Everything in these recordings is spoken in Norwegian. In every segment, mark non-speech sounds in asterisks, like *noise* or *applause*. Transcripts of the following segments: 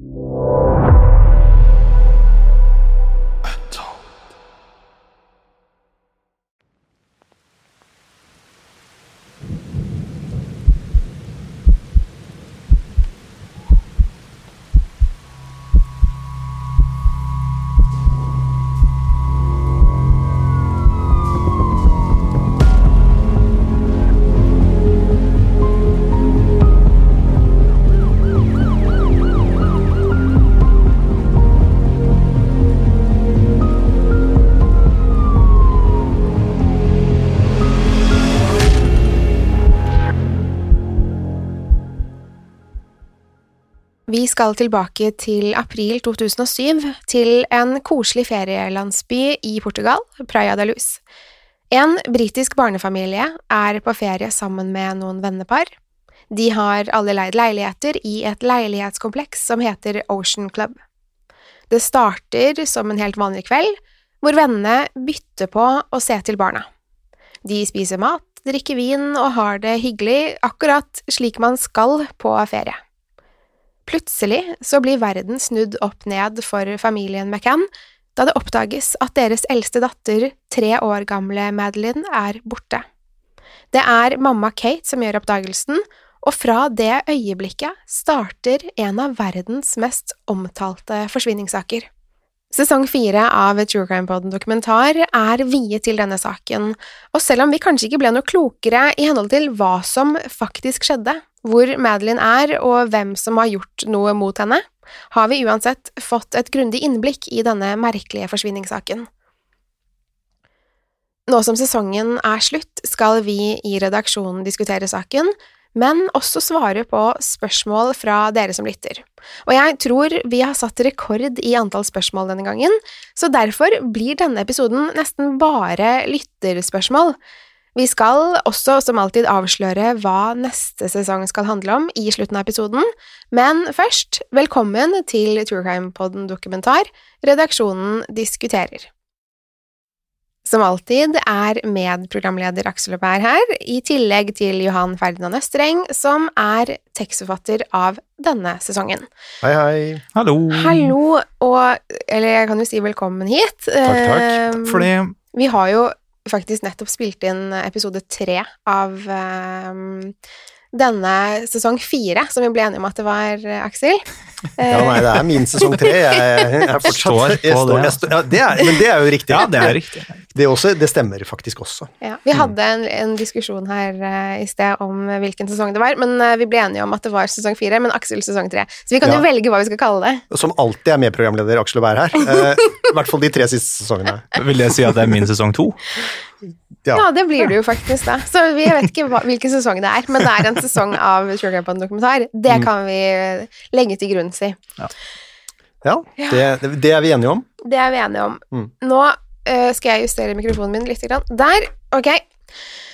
you. Vi skal tilbake til april 2007, til en koselig ferielandsby i Portugal, Praia da Luz. En britisk barnefamilie er på ferie sammen med noen vennepar. De har alle leid leiligheter i et leilighetskompleks som heter Ocean Club. Det starter som en helt vanlig kveld, hvor vennene bytter på å se til barna. De spiser mat, drikker vin og har det hyggelig, akkurat slik man skal på ferie. Plutselig så blir verden snudd opp ned for familien McCann da det oppdages at deres eldste datter, tre år gamle Madeline, er borte. Det er mamma Kate som gjør oppdagelsen, og fra det øyeblikket starter en av verdens mest omtalte forsvinningssaker. Sesong fire av True Crime Podden dokumentar er viet til denne saken, og selv om vi kanskje ikke ble noe klokere i henhold til hva som faktisk skjedde, hvor Madeline er og hvem som har gjort noe mot henne, har vi uansett fått et grundig innblikk i denne merkelige forsvinningssaken. Nå som sesongen er slutt, skal vi i redaksjonen diskutere saken, men også svare på spørsmål fra dere som lytter. Og jeg tror vi har satt rekord i antall spørsmål denne gangen, så derfor blir denne episoden nesten bare lytterspørsmål. Vi skal også som alltid avsløre hva neste sesong skal handle om i slutten av episoden, men først, velkommen til True Crime Podden dokumentar, redaksjonen diskuterer. Som alltid er medprogramleder Aksel Aubert her, i tillegg til Johan Ferdinand Østreng, som er tekstforfatter av denne sesongen. Hei, hei. Hallo. Hallo, og Eller jeg kan jo si velkommen hit. Takk, takk. Eh, Takk for det. Vi har jo faktisk nettopp spilt inn episode tre av um, denne sesong fire, som vi ble enige om at det var, eh, Aksel. *laughs* Ja, nei, det er min sesong tre. Jeg, jeg er fortsatt Står på jeg står, det. jeg står, ja, det er, Men det er jo riktig. Ja, det er riktig. Det, også, det stemmer faktisk også. Ja, vi hadde en, en diskusjon her uh, i sted om hvilken sesong det var, men uh, vi ble enige om at det var sesong fire, men Aksel sesong tre. Så vi kan Ja. jo velge hva vi skal kalle det. Som alltid er medprogramleder Aksel Aubert her. Eh, *laughs* I hvert fall de tre siste sesongene. Vil det si at det er min sesong to? Ja. Ja, det blir det jo faktisk, da. Så vi vet ikke hva, hvilken sesong det er, men det er en sesong av Sugar Camp dokumentar. Det Mm. kan vi legge til grunn, si. Ja, det, det, det er vi enige om. Det er vi enige om. Mm. Nå uh, skal jeg justere mikrofonen min litt. Grann. Der. Ok.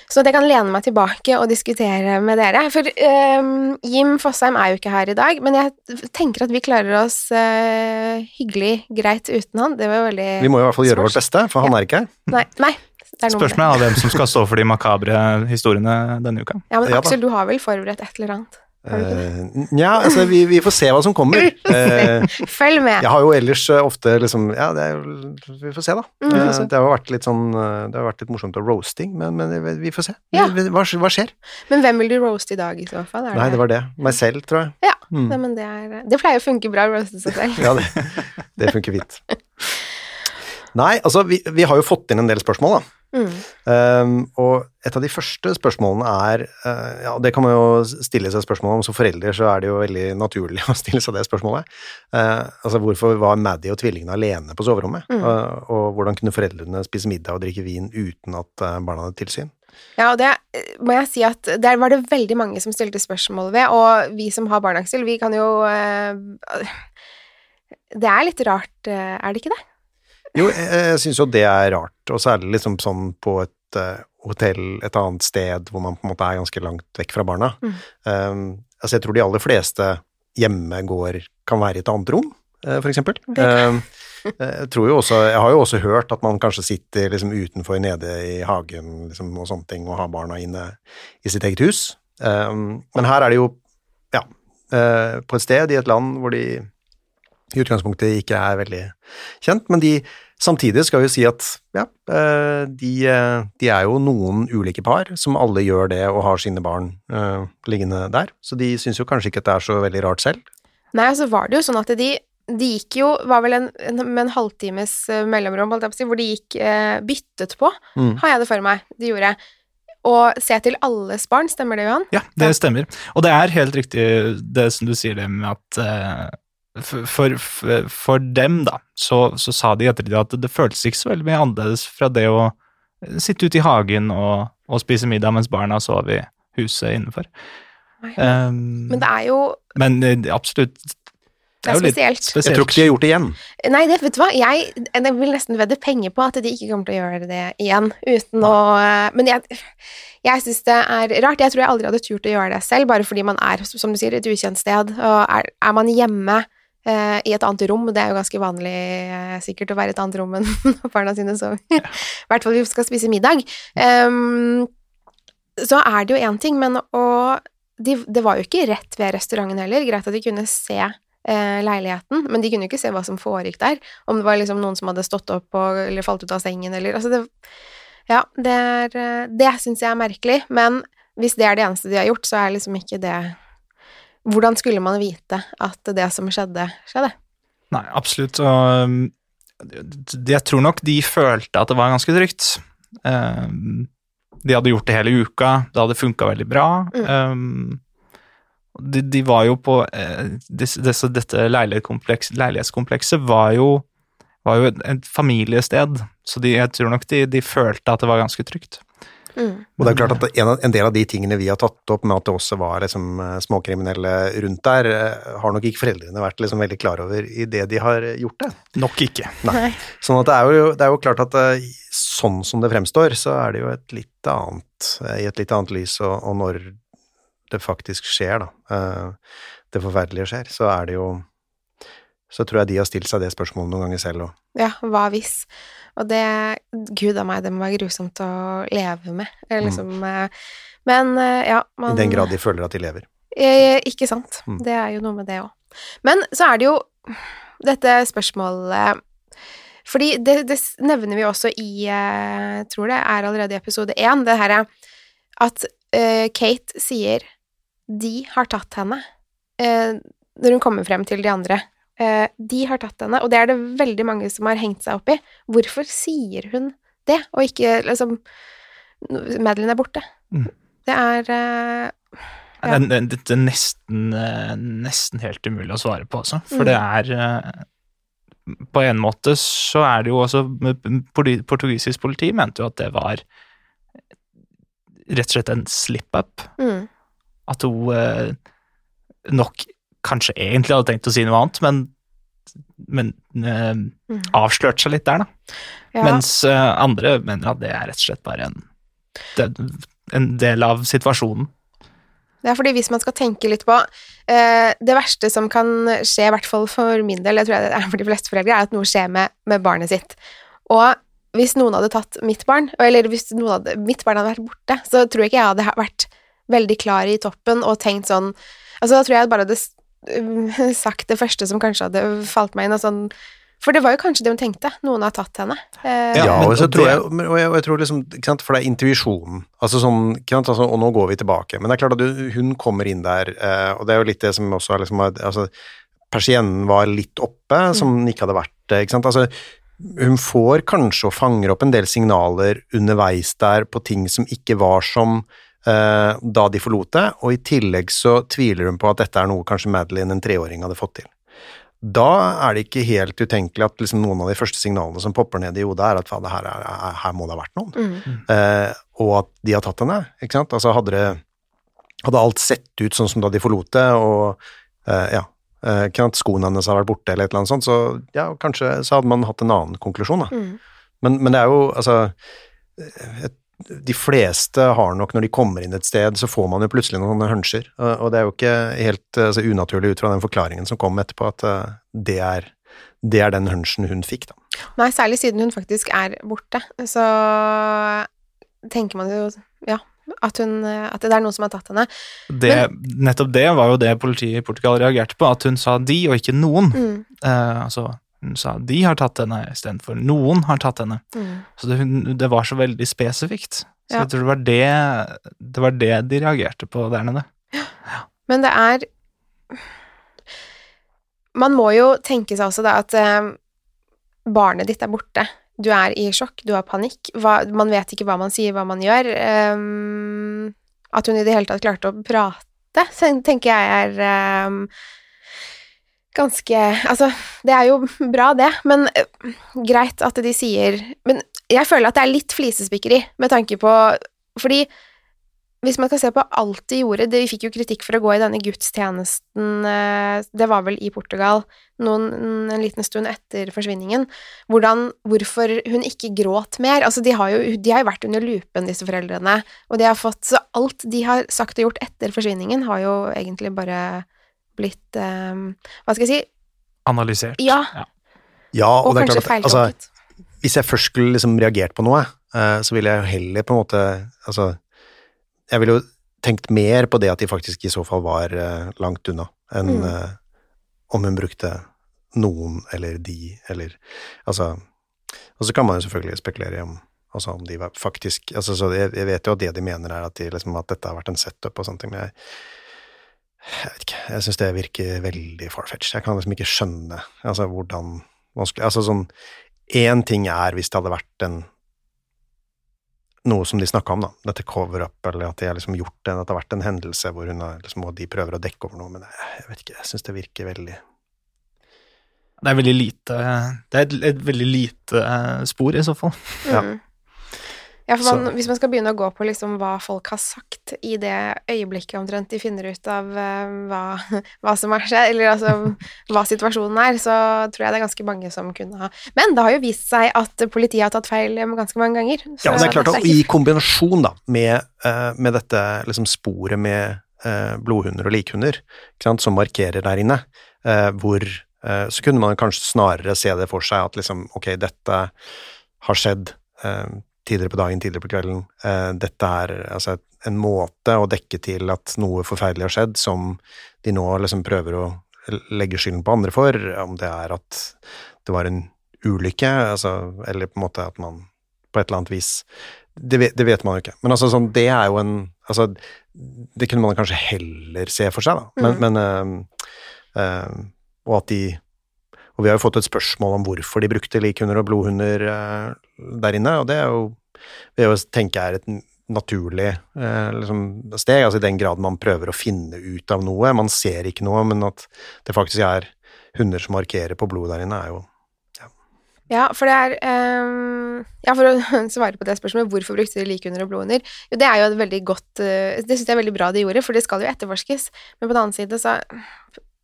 Sånn at jeg kan lene meg tilbake og diskutere med dere. For um, Jim Fosheim er jo ikke her i dag, men jeg tenker at vi klarer oss uh, hyggelig greit uten han. Det var jo veldig Vi må i hvert fall gjøre vårt beste, for han er ikke her. Nei, nei. Er Spørsmålet er hvem som skal stå for de makabre historiene denne uka. Ja, men Aksel, du har vel forberedt et eller annet? Eh, Nja, altså, vi, vi får se hva som kommer. *laughs* Eh, Følg med. Jeg har jo ellers eh, ofte liksom Ja, det er jo Vi får se, da. Mm, se. Det har vært litt sånn Det har vært litt morsomt å roasting, men, men vi- får se. Ja. Hva, hva skjer? Men hvem vil du roaste i dag, i så fall? Nei, det var det. Meg selv, tror jeg. Ja, Mm. Nei, men det, er, det pleier å funke bra å roaste seg selv. *laughs* Ja, det, det funker fint. Nei, altså, vi, vi har jo fått inn en del spørsmål, da. Mm. Um, og et av de første spørsmålene er uh, Ja, det kan man jo stille seg spørsmål om. Som forelder så er det jo veldig naturlig *laughs* å stille seg det spørsmålet. Uh, altså, hvorfor var Maddie og tvillingene alene på soverommet? Mm. Og, og hvordan kunne foreldrene spise middag og drikke vin uten at eh, barna hadde tilsyn? Ja, og det må jeg si at der var det veldig mange som stilte spørsmål ved, og vi som har barn, Aksel, vi kan jo Det er litt rart, er det ikke det? Jo, jeg, jeg syns jo det er rart, og særlig liksom sånn på et uh, hotell et annet sted hvor man på en måte er ganske langt vekk fra barna. Mm. Um, altså, jeg tror de aller fleste hjemme går kan være i et annet rom, uh, for eksempel. Um, jeg tror jo også, jeg har jo også hørt at man kanskje sitter liksom utenfor nede i hagen liksom, og sånne ting, og har barna inne i sitt eget hus. Um, men her er det jo, ja, uh, på et sted i et land hvor de i utgangspunktet ikke er veldig kjent, men de samtidig skal vi si at ja, eh, de, eh, de er jo noen ulike par som alle gjør det og har sine barn uh, liggende der, så de syns jo kanskje ikke at det er så veldig rart selv. Nei, så var det jo sånn at de, de gikk jo Var vel en, en, med en halvtimes mellomrom, si, hvor de gikk eh, byttet på, Mm. har jeg det for meg. De gjorde. Og se til alles barn, stemmer det, Johan? Ja, det stemmer. Og det er helt riktig det som du sier det med at eh, for, for, for dem, da, så, så sa de etter det at det føltes ikke så veldig mye annerledes fra det å sitte ute i hagen og, og spise middag mens barna sov i huset innenfor. Um, Men det er jo men eh, absolutt Det er jo litt spesielt. spesielt. Jeg tror ikke de har gjort det igjen. Nei, det, vet du hva, jeg, jeg vil nesten vedde penger på at de ikke kommer til å gjøre det igjen, uten å Men jeg, jeg syns det er rart. Jeg tror jeg aldri hadde turt å gjøre det selv, bare fordi man er, som du sier, et ukjent sted. Og er, er man hjemme eh, i et annet rom, det er jo ganske vanlig eh, sikkert å være i et annet rom enn *laughs* barna sine sover, *laughs* i hvert fall vi skal spise middag, Um, så er det jo én ting, men å de, Det var jo ikke rett ved restauranten heller. Greit at de kunne se eh, leiligheten, men de kunne jo ikke se hva som foregikk der. Om det var liksom noen som hadde stått opp og, eller falt ut av sengen, eller Altså, det Ja, det er eh, Det syns jeg er merkelig, men hvis det er det eneste de har gjort, så er liksom ikke det Hvordan skulle man vite at det som skjedde, skjedde? Nei, absolutt. Og um, jeg tror nok de følte at det var ganske trygt. Um, de hadde gjort det hele uka, det hadde funka veldig bra. Mm. de, de var jo på eh, disse, disse, Dette leilighetskompleks, leilighetskomplekset var jo, var jo et, et familiested, så de, jeg tror nok de, de følte at det var ganske trygt. Mm. Og det er klart at en, en del av de tingene vi har tatt opp med at det også var liksom, eh, småkriminelle rundt der, eh, har nok ikke foreldrene vært liksom veldig klar over i det de har gjort det. Nok ikke. Nei. Sånn at det er jo, det er jo klart at eh, sånn som det fremstår, så er det jo et litt annet, i et litt annet lys, og, og når det faktisk skjer, da, eh, det forferdelige skjer, så er det jo Så tror jeg de har stilt seg det spørsmålet noen ganger selv òg. Ja, hva hvis? Og det Gud a meg, det må være grusomt å leve med. Liksom Mm. Men eh, ja, man I den grad de føler at de lever. Eh, ikke sant. Mm. Det er jo noe med det òg. Men så er det jo dette spørsmålet Fordi det, det nevner vi også i Jeg tror det er allerede i episode én, det herre at eh, Kate sier de har tatt henne, når hun kommer frem til de andre. Eh, de har tatt henne, og det er det veldig mange som har hengt seg opp i. Hvorfor sier hun det, og ikke liksom Madeline er borte. Mm. Det er eh, Ja. Det, det, det er nesten, eh, nesten helt umulig å svare på, altså. For Mm. det er På en måte så er det jo også Portugisisk politi mente jo at det var rett og slett en slip-up. mm. At hun nok kanskje egentlig hadde tenkt å si noe annet, men, men eh, Mm. avslørte seg litt der, da. Ja. Mens eh, andre mener at det er rett og slett bare en en del av situasjonen. Det er fordi hvis man skal tenke litt på eh, Det verste som kan skje, i hvert fall for min del, jeg tror det er for de fleste foreldre, er at noe skjer med, med barnet sitt. Og hvis noen hadde tatt mitt barn, eller hvis hadde, mitt barn hadde vært borte, så tror jeg ikke jeg hadde vært veldig klar i toppen og tenkt sånn Altså, da tror jeg bare hadde *laughs* sagt det første som kanskje hadde falt meg inn, og sånn for det var jo kanskje det hun tenkte. Noen har tatt henne. Eh, ja, og, så tror jeg, og jeg, og jeg tror liksom, For det er intuisjonen. Altså sånn, altså, og nå går vi tilbake. Men det er klart at du, hun kommer inn der, eh, og det er jo litt det som også er liksom altså, Persiennen var litt oppe, som den ikke hadde vært. ikke sant, altså hun får kanskje og fanger opp en del signaler underveis der på ting som ikke var som eh, da de forlot det, og i tillegg så tviler hun på at dette er noe kanskje Madeline, en treåring, hadde fått til da er det ikke helt utenkelig at liksom noen av de første signalene som popper ned i hodet, er at fader, her, er, her, må det ha vært noen. Mm. Eh, og at de har tatt henne. ikke sant? Altså hadde, det, hadde alt sett ut sånn som da de forlot det, og eh, ja, eh, skoene hennes har vært borte eller et eller annet sånt, så ja, kanskje så hadde man hatt en annen konklusjon, da. Mm. Men, men, det er jo altså et de fleste har nok, når de kommer inn et sted, så får man jo plutselig noen sånne hunsjer. og det er jo ikke helt altså, unaturlig ut fra den forklaringen som kom etterpå, at uh, det, er, det er den hunchen hun fikk, da. Nei, særlig siden hun faktisk er borte, så tenker man jo, ja, at, hun, at, det er noen som har tatt henne. Det, Men, nettopp det var jo det politiet i Portugal reagerte på, at hun sa de og ikke noen. Mm. Eh, altså hun sa de har tatt henne istedenfor noen har tatt henne. Mm. Så det, det, var så veldig spesifikt. Så ja. jeg tror det var det, det var det de reagerte på der nede. Ja. Men det er Man må jo tenke seg også da at eh, barnet ditt er borte. Du er i sjokk, du har panikk. Hva, man vet ikke hva man sier, hva man gjør. Um, at hun i det hele tatt klarte å prate, tenker jeg er um, ganske Altså, det er jo bra, det, men uh, greit at de sier Men jeg føler at det er litt flisespikkeri med tanke på Fordi hvis man skal se på alt de gjorde De fikk jo kritikk for å gå i denne gudstjenesten uh, Det var vel i Portugal noen, en liten stund etter forsvinningen. Hvordan, hvorfor hun ikke gråt mer. Altså, de har, jo, de har vært under lupen, disse foreldrene, og de har fått Så alt de har sagt og gjort etter forsvinningen, har jo egentlig bare blitt um, Hva skal jeg si Analysert. Ja. ja. og, og, det er klart at altså, Hvis jeg først skulle liksom reagert på noe, uh, så ville jeg heller på en måte Altså, jeg ville jo tenkt mer på det at de faktisk i så fall var uh, langt unna, enn mm. uh, om hun brukte noen eller de, eller Altså Og så kan man jo selvfølgelig spekulere om Altså om de faktisk altså, jeg, jeg, vet jo at det de mener, er at, de, liksom, at dette har vært en setup og sånne ting, men jeg jeg vet ikke, jeg syns det virker veldig farfetched. Jeg kan liksom ikke skjønne altså hvordan vanskelig Altså sånn Én ting er hvis det hadde vært en noe som de snakka om, da, dette cover-up, eller at de har liksom gjort det, at det har vært en hendelse hvor hun har, liksom, og de prøver å dekke over noe, men jeg, jeg vet ikke, jeg syns det virker veldig Det er veldig lite Det er et, et veldig lite uh, spor, i så fall. Mm. Ja. For man, hvis man skal begynne å gå på liksom hva folk har sagt i det øyeblikket omtrent de finner ut av uh, hva, *laughs* hva, som har skjedd, eller altså *laughs* hva situasjonen er, så tror jeg det er ganske mange som kunne ha Men det har jo vist seg at politiet har tatt feil ganske mange ganger. ja, det er klart at i kombinasjon da, med, uh, med dette liksom sporet med uh, blodhunder og likhunder som markerer der inne, hvor så kunne man kanskje snarere se det for seg at liksom, ok, dette har skjedd tidligere på dagen, tidligere på kvelden. Uh, dette er altså en måte å dekke til at noe forferdelig har skjedd, som de nå liksom prøver å legge skylden på andre for, om det er at det var en ulykke, altså, eller på en måte at man på et eller annet vis Det vet, det vet man jo ikke. Men altså sånn, det er jo en Altså, det kunne man kanskje heller se for seg, da. Men, mm. men uh, uh, Og at de og vi har jo fått et spørsmål om hvorfor de brukte likhunder og blodhunder eh, der inne, og det er jo vil jeg tenke er et naturlig eh, liksom, steg, altså i den grad man prøver å finne ut av noe. Man ser ikke noe, men at det faktisk er hunder som markerer på blodet der inne, er jo ja. ja for det er um, Ja, for å *laughs* svare på det spørsmålet, hvorfor brukte de likhunder og blodhunder? Jo, det er jo et veldig godt Det syns jeg er veldig bra de gjorde, for det skal jo etterforskes. Men på den annen side så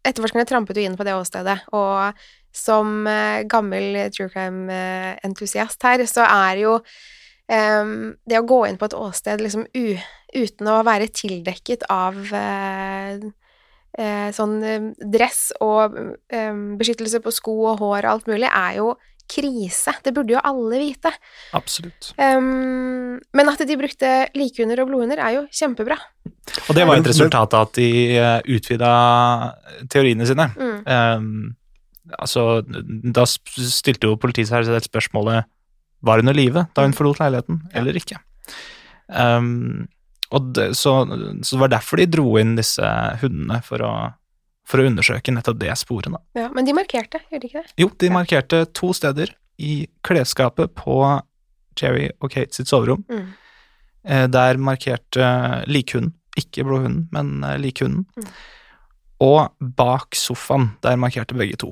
Etterforskerne trampet jo inn på det åstedet, og som uh, gammel true crime-entusiast her, så er jo em, det å gå inn på et åsted liksom u, uten å være tildekket av eh, eh, sånn eh, dress og eh, beskyttelse på sko og hår og alt mulig, er jo krise. Det burde jo alle vite. Absolutt. Um, men at de brukte likhunder og blodhunder, er jo kjempebra. Og det var et resultat av at de uh, utvida teoriene sine. Mm. Um, altså, da stilte jo politiet seg selv spørsmålet var hun i live da hun forlot leiligheten, eller ikke. Um, det, så, så det var derfor de dro inn disse hundene, for å, for å undersøke nettopp det sporet. Ja, men de markerte, gjorde de ikke det? Jo, de markerte to steder i klesskapet på Jerry og Kate sitt soverom. Mm. Eh, Der markerte likhunden, ikke blodhunden, men eh, likhunden. Mm. Og bak sofaen, der markerte begge to.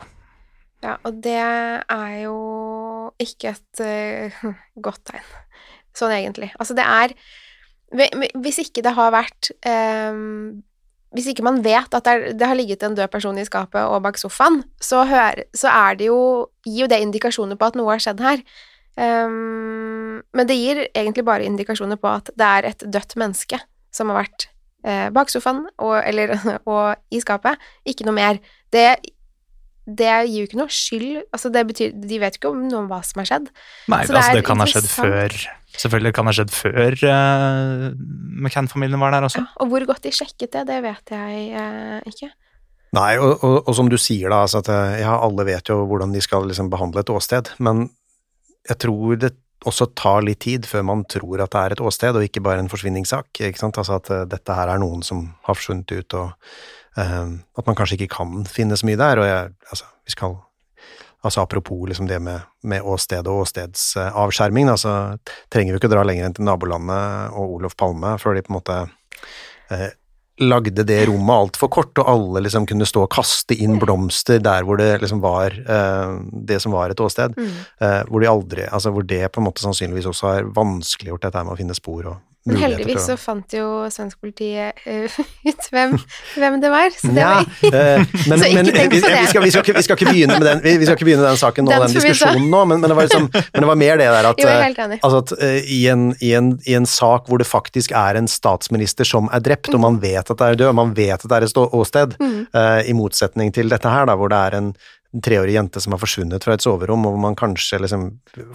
Ja, og det er jo ikke et uh, *laughs* godt tegn, sånn egentlig. Altså, det er Hvis ikke det har vært um, Hvis ikke man vet at det, er, det har ligget en død person i skapet og bak sofaen, så, hør, så er det jo Gir jo det indikasjoner på at noe har skjedd her. Um, men det gir egentlig bare indikasjoner på at det er et dødt menneske som har vært uh, bak sofaen og, eller, *laughs* og i skapet. Ikke noe mer. Det det gir jo ikke noe skyld altså det betyr, De vet ikke om noe om hva som har skjedd. Nei, Så det altså er det kan ha skjedd før Selvfølgelig kan det ha skjedd før uh, McCann-familien var der også. Ja, og hvor godt de sjekket det, det vet jeg uh, ikke. Nei, og, og, og som du sier da, altså at eh, ja, alle vet jo hvordan de skal liksom behandle et åsted, men jeg tror det også tar litt tid før man tror at det er et åsted, og ikke bare en forsvinningssak, ikke sant, altså at uh, dette her er noen som har forsvunnet ut, og at man kanskje ikke kan finne så mye der, og jeg, altså, vi skal Altså apropos liksom det med, med åsted og åstedsavskjerming, da, så trenger vi ikke dra lenger enn til nabolandet og Olof Palme før de på en måte eh, lagde det rommet altfor kort, og alle liksom kunne stå og kaste inn blomster der hvor det liksom var eh, det som var et åsted. Eh, hvor de aldri Altså hvor det på en måte sannsynligvis også har vanskeliggjort dette med å finne spor og Men heldigvis så fant jo svensk politi uh, *laughs* ut hvem, hvem det var, så det ja, var *laughs* men, Så ikke men tenk på det. vi, skal, vi, skal ikke, vi skal ikke begynne med den, vi, skal ikke begynne den saken nå, Den den, diskusjonen nå, men, men, det var liksom, men det var mer det der at, Jo, eh, altså at uh, i, en, i, en, i en sak hvor det faktisk er en statsminister som er drept, og man vet at det er død, man vet at det er et ståsted, mm. i motsetning til dette her, da, hvor det er en treårig jente som har forsvunnet fra et soverom, og hvor man kanskje liksom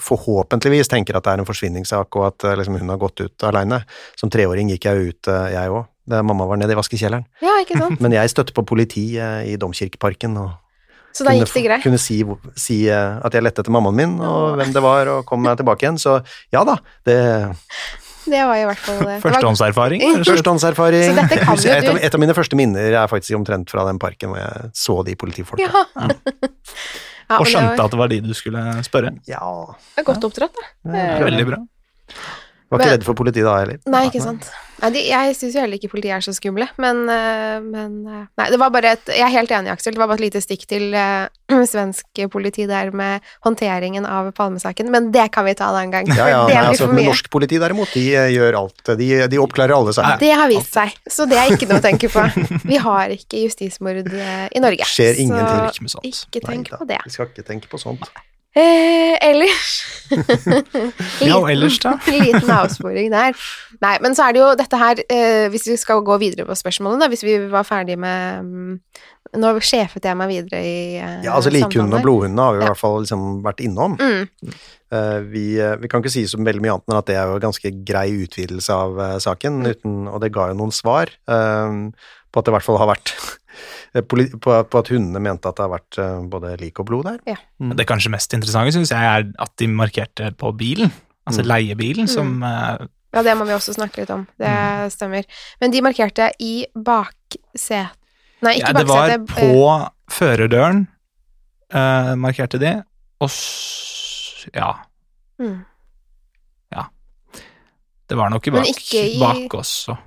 forhåpentligvis tenker at det er en forsvinningssak, og at eh, liksom, hun har gått ut alene. Som treåring gikk jeg ut, eh, jeg òg. Mamma var nede i vaskekjelleren. Ja, ikke sant? *laughs* Men jeg støtte på politi eh, i Domkirkeparken, og Så da gikk det greit. kunne si, si at jeg lette etter mammaen min, og hvem det var, og kom meg tilbake igjen. Så ja da, det Det var i hvert fall det Førstehåndserfaring. Førstehåndserfaring. Så dette kan jo et, av, et av mine første minner er faktisk omtrent fra den parken hvor jeg så de politifolka. Ja. *laughs* ja Og skjønte det var, at det var de du skulle spørre. Ja, det er godt oppdratt, da. Veldig bra. Var ikke Men- redd for politiet da heller. Nei, ikke sant. Nei, de, jeg syns jo heller ikke politiet er så skumle, men, eh, men eh, Nei, det var bare et Jeg er helt enig, Aksel. Det var bare et lite stikk til uh, *clears throat* svensk politi der med håndteringen av Palmesaken, men det kan vi ta en annen gang. Ja, ja, det nei, altså, men norsk politi derimot, de gjør alt. De, de oppklarer alle saker. Det har vist seg, så det er ikke noe å tenke på. Vi har ikke justismord i Norge. Skjer ingenting. Ikke med Så sånt. ikke tenk Neida, på det. Vi skal ikke tenke på sånt. Eh, ellers *laughs* Ja, og ellers da? *laughs* Liten avsporing der. Nei, men så er det jo dette her eh, Hvis vi skal gå videre på spørsmålene, da, hvis vi var ferdig med um, Nå sjefet jeg meg videre i eh, Ja, altså Likhunden og blodhunden blodhundene har vi i hvert fall liksom vært innom. Mm. Eh, vi, eh, vi kan ikke si så veldig mye annet enn at det er jo en ganske grei utvidelse av eh, saken, Mm. uten, og det ga jo noen svar eh, på at det i hvert fall har vært på, på at hundene mente at det har vært eh, både lik og blod der. Men Det kanskje mest interessante syns jeg er at de markerte på bilen, altså Mm. leiebilen, som eh, Ja, det må vi også snakke litt om. Det Mm. stemmer. Men de markerte i baksetet Nei, ikke Ja, det var på på førerdøren, eh, markerte de, og s ja, eh, mm. det var nok Men bak, ikke i- bak også.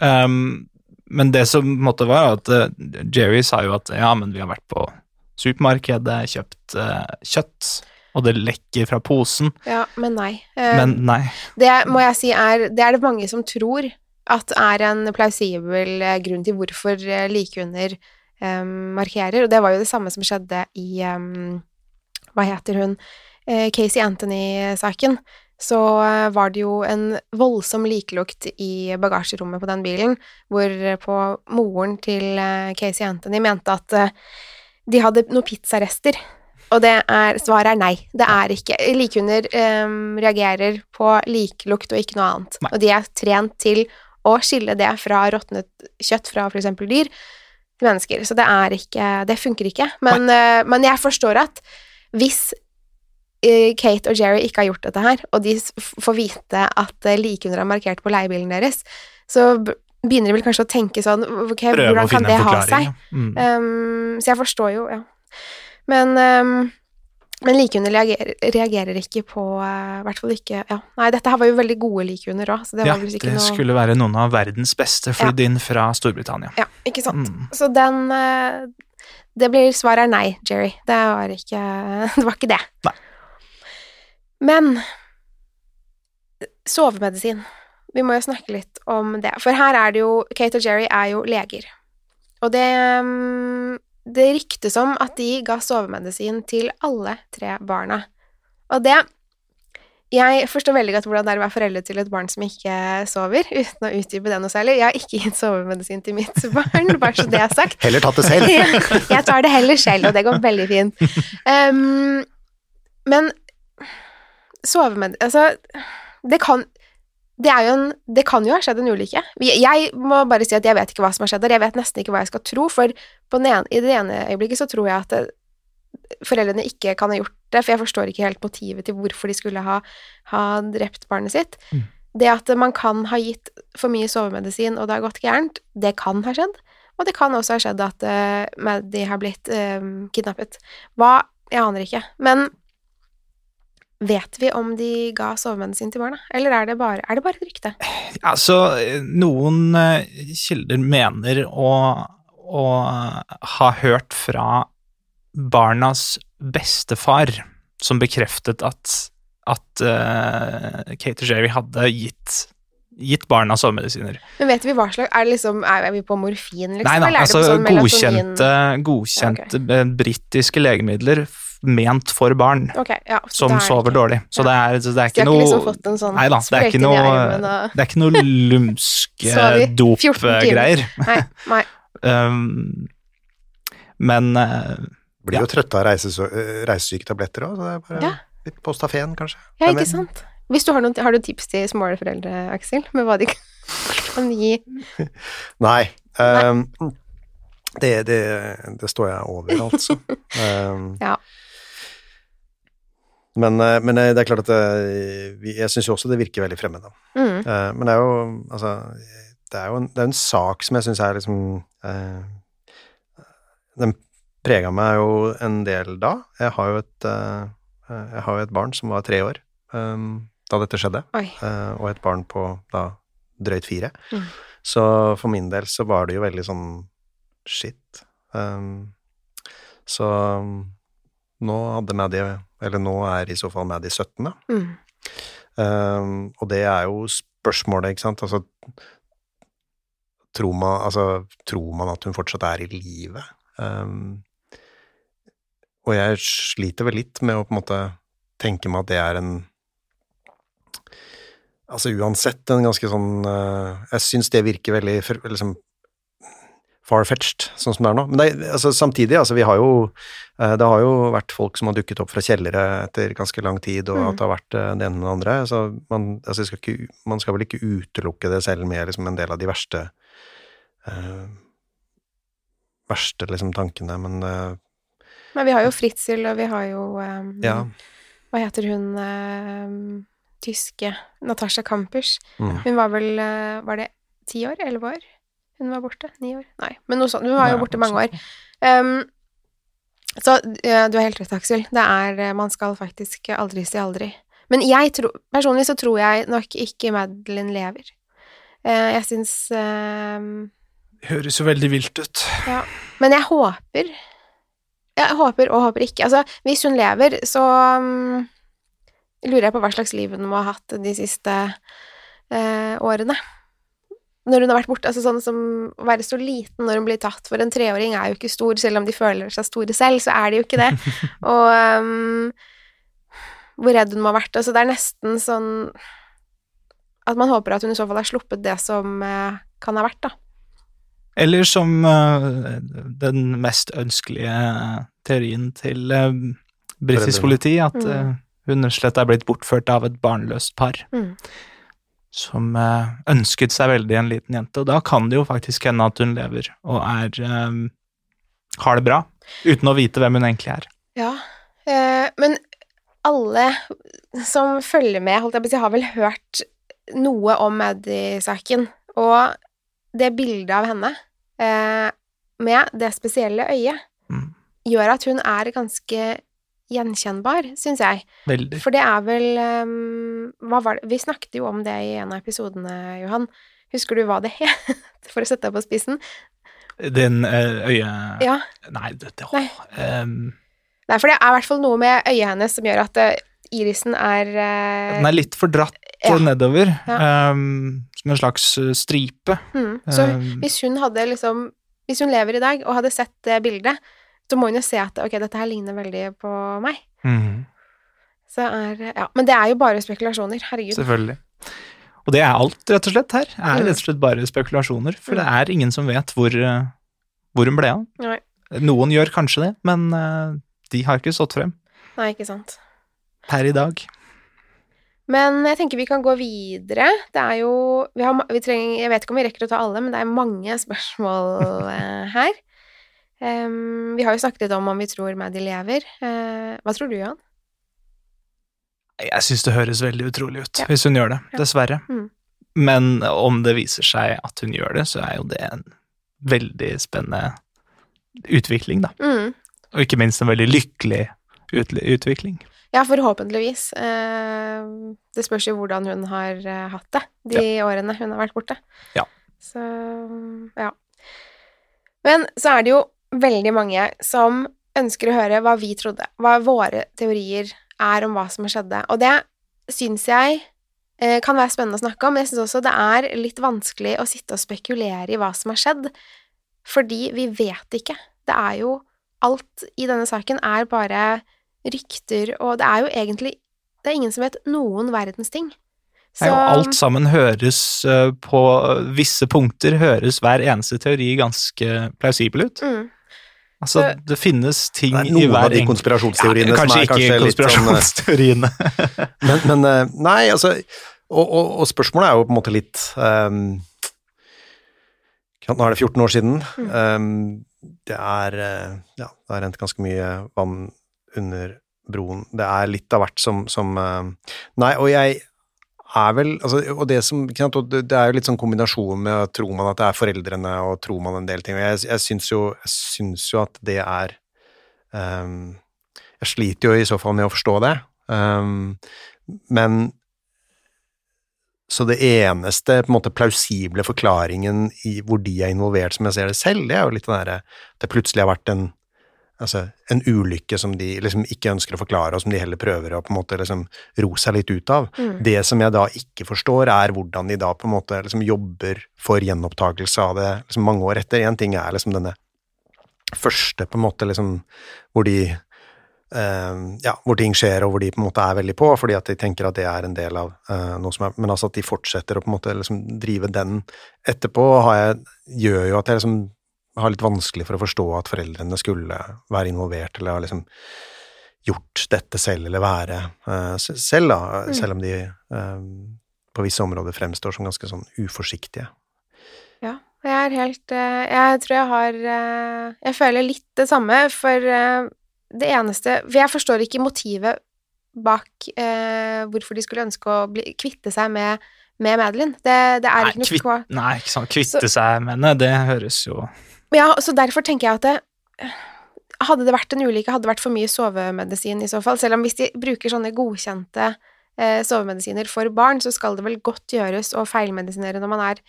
Um, men det som måtte være at eh, Jerry sa jo at ja, men vi har vært på supermarkedet, kjøpt uh, kjøtt, og det lekker fra posen, Ja, men nei. Uh, men nei. Det må jeg si er Det er det mange som tror at er en plausibel eh, grunn til hvorfor likehunder eh, markerer, og det var jo det samme som skjedde i um, Hva heter hun? Eh, Casey Anthony-saken. Så eh, var det jo en voldsom likelukt i bagasjerommet på den bilen, hvorpå moren til eh, Casey Anthony mente at eh, de hadde noen pizzarester. Og det er, svaret er nei. Det er ikke Likhunder um, reagerer på likelukt og ikke noe annet. Nei. Og de er trent til å skille det fra råtnet kjøtt fra f.eks. dyr til mennesker. Så det er ikke Det funker ikke. Men, uh, men jeg forstår at hvis eh, Kate og Jerry ikke har gjort dette her, og de får vite at likehunder likhunder er markert på leiebilen deres, så begynner de vel kanskje å tenke sånn okay, hvordan kan det ha seg? Mm. Um, så jeg forstår jo, ja. Men, um, men likhunder reagerer, reagerer ikke på uh, hvert fall ikke ja. Nei, dette her var jo veldig gode likhunder òg, så det ja, var vel ikke det noe skulle være noen av verdens beste flydd inn fra Storbritannia. Ja, ikke sant. Mm. Så den uh, Det blir svaret er nei, Jerry. Det var ikke *laughs* Det var ikke det. Nei. Men sovemedisin. Vi må jo snakke litt om det. For her er det jo Kate og Jerry er jo leger. Og det um, Det ryktes om at de ga sovemedisin til alle tre barna. Og det Jeg forstår veldig godt hvordan det er å være foreldre til et barn som ikke sover, uten å utdype det noe særlig. Jeg har ikke gitt sovemedisin til mitt *laughs* barn, bare så det er sagt. Heller tatt det selv. *laughs* jeg tar det heller selv, og det går veldig fint. Um, *laughs* men sovemedisin Altså, det kan det, er jo en, det kan jo ha skjedd en ulykke. Jeg må bare si at jeg vet ikke hva som har skjedd der. Jeg vet nesten ikke hva jeg skal tro, for på den ene, i det ene øyeblikket så tror jeg at det, foreldrene ikke kan ha gjort det, for jeg forstår ikke helt motivet til hvorfor de skulle ha, ha drept barnet sitt. Mm. Det at man kan ha gitt for mye sovemedisin, og det har gått gærent, det kan ha skjedd. Og det kan også ha skjedd at uh, de har blitt uh, kidnappet. Hva? Jeg aner ikke. Men vet vi om de ga sovemedisin til barna, eller er det bare, er det bare et rykte? Altså, noen eh, kilder mener å, å ha hørt fra barnas bestefar, som bekreftet at, at uh, Kate og Jerry hadde gitt, gitt barna sovemedisiner. Men vet vi hva slags Er, det liksom, er vi på morfin, liksom? Nei da, eller altså det sånn godkjente, godkjente okay. britiske legemidler ment for barn okay, ja, som er sover ikke- dårlig. Så det er, så det er ikke liksom noe fått en sånn Nei da, det er ikke noe, og- det er ikke noe lumske Sover i 14 timer. dopgreier. Nei, nei. *laughs* Um, men uh, Blir jo trøtte av eh, reisesyketabletter òg, så det er bare Ja. litt på stafeen, kanskje. Ja, ikke sant? Hvis du har, noen, har du tips til småforeldre, Aksel, med hva de kan *laughs* gi? *laughs* Nei. ehm, det, det, det står jeg over, altså. um, Ja. Men, eh, men eh, det er klart at eh, jeg syns jo også det virker veldig fremmed. Mm. Men det er jo altså Det er jo en, det er en sak som jeg syns er liksom eh, Den prega meg jo en del da. Jeg har jo et Jeg har jo et barn som var tre år eh, da dette skjedde, eh, og et barn på da drøyt fire. Mm. Så for min del så var det jo veldig sånn shit. Um, så um, nå Maddie Eller nå er i så fall Maddie 17, da. Mm. Um, og det er jo spørsmålet, ikke sant, altså Tror man, altså, tror man at hun fortsatt er i live? Um, og jeg sliter vel litt med å på en måte tenke meg at det er en Altså uansett en ganske sånn uh, Jeg syns det virker veldig liksom far-fetched, sånn som det er nå. Men det, altså, samtidig, altså vi har jo eh, Det har jo vært folk som har dukket opp fra kjellere etter ganske lang tid, og Mm. at det har vært eh, det ene og det andre. Så man, altså, skal ikke, man skal vel ikke utelukke det selv med liksom, en del av de verste eh, verste liksom, tankene, men eh, Men vi har jo Fritzel, og vi har jo um, ja. Hva heter hun um, tyske Natasha Kampers. Mm. Hun var vel Var det ti år? Elleve år? Hun var borte? Ni år? Nei, men noe sånt. Hun var jo borte mange år. Um, så du har helt rett, Aksel. Det er uh, Man skal faktisk aldri si aldri. Men jeg tror Personlig så tror jeg nok ikke Madeline lever. Uh, jeg syns um, høres jo veldig vilt ut. ja. Men jeg håper Jeg håper og håper ikke. Altså, hvis hun lever, så um, lurer jeg på hva slags liv hun må ha hatt de siste uh, årene. Når hun har vært borte. Altså sånn som å være så liten når hun blir tatt. For en treåring er jo ikke stor, selv om de føler seg store selv, så er de jo ikke det. *laughs* og um, hvor redd hun må ha vært. Altså, det er nesten sånn at man håper at hun i så fall har sluppet det som uh, kan ha vært, da. Eller som uh, den mest ønskelige teorien til uh, britisk politi, at uh, hun slett er blitt bortført av et barnløst par. Mm. Som ønsket seg veldig en liten jente, og da kan det jo faktisk hende at hun lever og er har det bra, uten å vite hvem hun egentlig er. Ja, men alle som følger med, holdt jeg på å si, har vel hørt noe om Maddy-saken. og det bildet av henne eh, med det spesielle øyet Mm. gjør at hun er ganske gjenkjennbar, syns jeg. Veldig. For det er vel um, Hva var det Vi snakket jo om det i en av episodene, Johan. Husker du hva det het, *laughs* for å sette deg på spissen? Den øye... Ja. Nei, det, det Nei. Um, Nei, for det er i hvert fall noe med øyet hennes som gjør at uh, irisen er uh, Den er litt for dratt Ja. nedover, Ja. um, som en slags stripe. mm. Så hvis hun hadde liksom Hvis hun lever i dag og hadde sett det bildet, så må hun jo se at ok, dette her ligner veldig på meg. Mm. Så er Ja. Men det er jo bare spekulasjoner. Herregud. selvfølgelig. Og det er alt, rett og slett, her. Det Er Mm. rett og slett bare spekulasjoner. For det Mm. er ingen som vet hvor, uh, hvor hun ble av. Nei. Noen gjør kanskje det, men uh, de har ikke stått frem Nei, ikke sant. per i dag. Men jeg tenker vi kan gå videre. Det er jo vi har, vi trenger, Jeg vet ikke om vi rekker å ta alle, men det er mange spørsmål *laughs* eh, her. Em, vi har jo snakket litt om om vi tror Maddy lever. Uh, hva tror du, Johan? Jeg syns det høres veldig utrolig ut, Ja. hvis hun gjør det. Ja. Dessverre. Mm. Men om det viser seg at hun gjør det, så er jo det en veldig spennende utvikling, da. Mm. Og ikke minst en veldig lykkelig ut utvikling. Ja, forhåpentligvis. Uh, det spørs jo hvordan hun har eh, hatt det de årene hun har vært borte. Ja. Så ja. Men så er det jo veldig mange som ønsker å høre hva vi trodde, hva våre teorier er om hva som skjedde. Og det syns jeg eh, kan være spennende å snakke om, men jeg syns også det er litt vanskelig å sitte og spekulere i hva som har skjedd, fordi vi vet ikke. Det er jo Alt i denne saken er bare rykter, og det er jo egentlig Det er ingen som vet noen verdens ting. Nei, og alt sammen høres eh, på visse punkter høres hver eneste teori ganske plausibel ut. mm, Altså, Så- det finnes ting Det er i hver av de enkelt- konspirasjonsteoriene ja, som kanskje er ikke kanskje litt sånn, eh, konspirasjonsteoriene. *laughs* *laughs* Men, men eh, nei, altså og, og, og spørsmålet er jo på en måte litt um, Nå er det 14 år siden. Um, det er eh, Ja, det har rent ganske mye vann under broen. Det er litt av hvert som, som Nei, og jeg er vel altså, Og det som det er jo litt sånn kombinasjon med tror man at det er foreldrene, og tror man en del ting. Jeg, jeg syns jo, jo at det er um, Jeg sliter jo i så fall med å forstå det. Um, men så det eneste på en måte plausible forklaringen i hvor de er involvert, som jeg ser det selv, det er jo litt den derre Det plutselig har vært en altså, en ulykke som de liksom ikke ønsker å forklare, og som de heller prøver å på en måte liksom ro seg litt ut av. Mm. Det som jeg da ikke forstår, er hvordan de da på en måte liksom jobber for gjenopptakelse av det liksom mange år etter. Én ting er liksom denne første, på en måte, liksom hvor de Uh, ja, hvor ting skjer, og hvor de på en måte er veldig på, fordi at de tenker at det er en del av uh, noe som er Men altså at de fortsetter å på en måte liksom drive den etterpå, har jeg, gjør jo at jeg liksom har litt vanskelig for å forstå at foreldrene skulle være involvert, eller har liksom gjort dette selv, eller være uh, selv, da, Mm. selv om de uh, på visse områder fremstår som ganske sånn uforsiktige. Ja, jeg er helt uh, Jeg tror jeg har Jeg føler litt det samme, for det eneste For jeg forstår ikke motivet bak eh, hvorfor de skulle ønske å bli, kvitte seg med, med Madeline. Det, det er Nei, ikke noe kvitt, nei, ikke sant. Kvitte seg med henne, det høres jo Ja, så derfor tenker jeg at det Hadde det vært en ulykke, hadde det vært for mye sovemedisin i så fall. Selv om hvis de bruker sånne godkjente eh, sovemedisiner for barn, så skal det vel godt gjøres å feilmedisinere når man er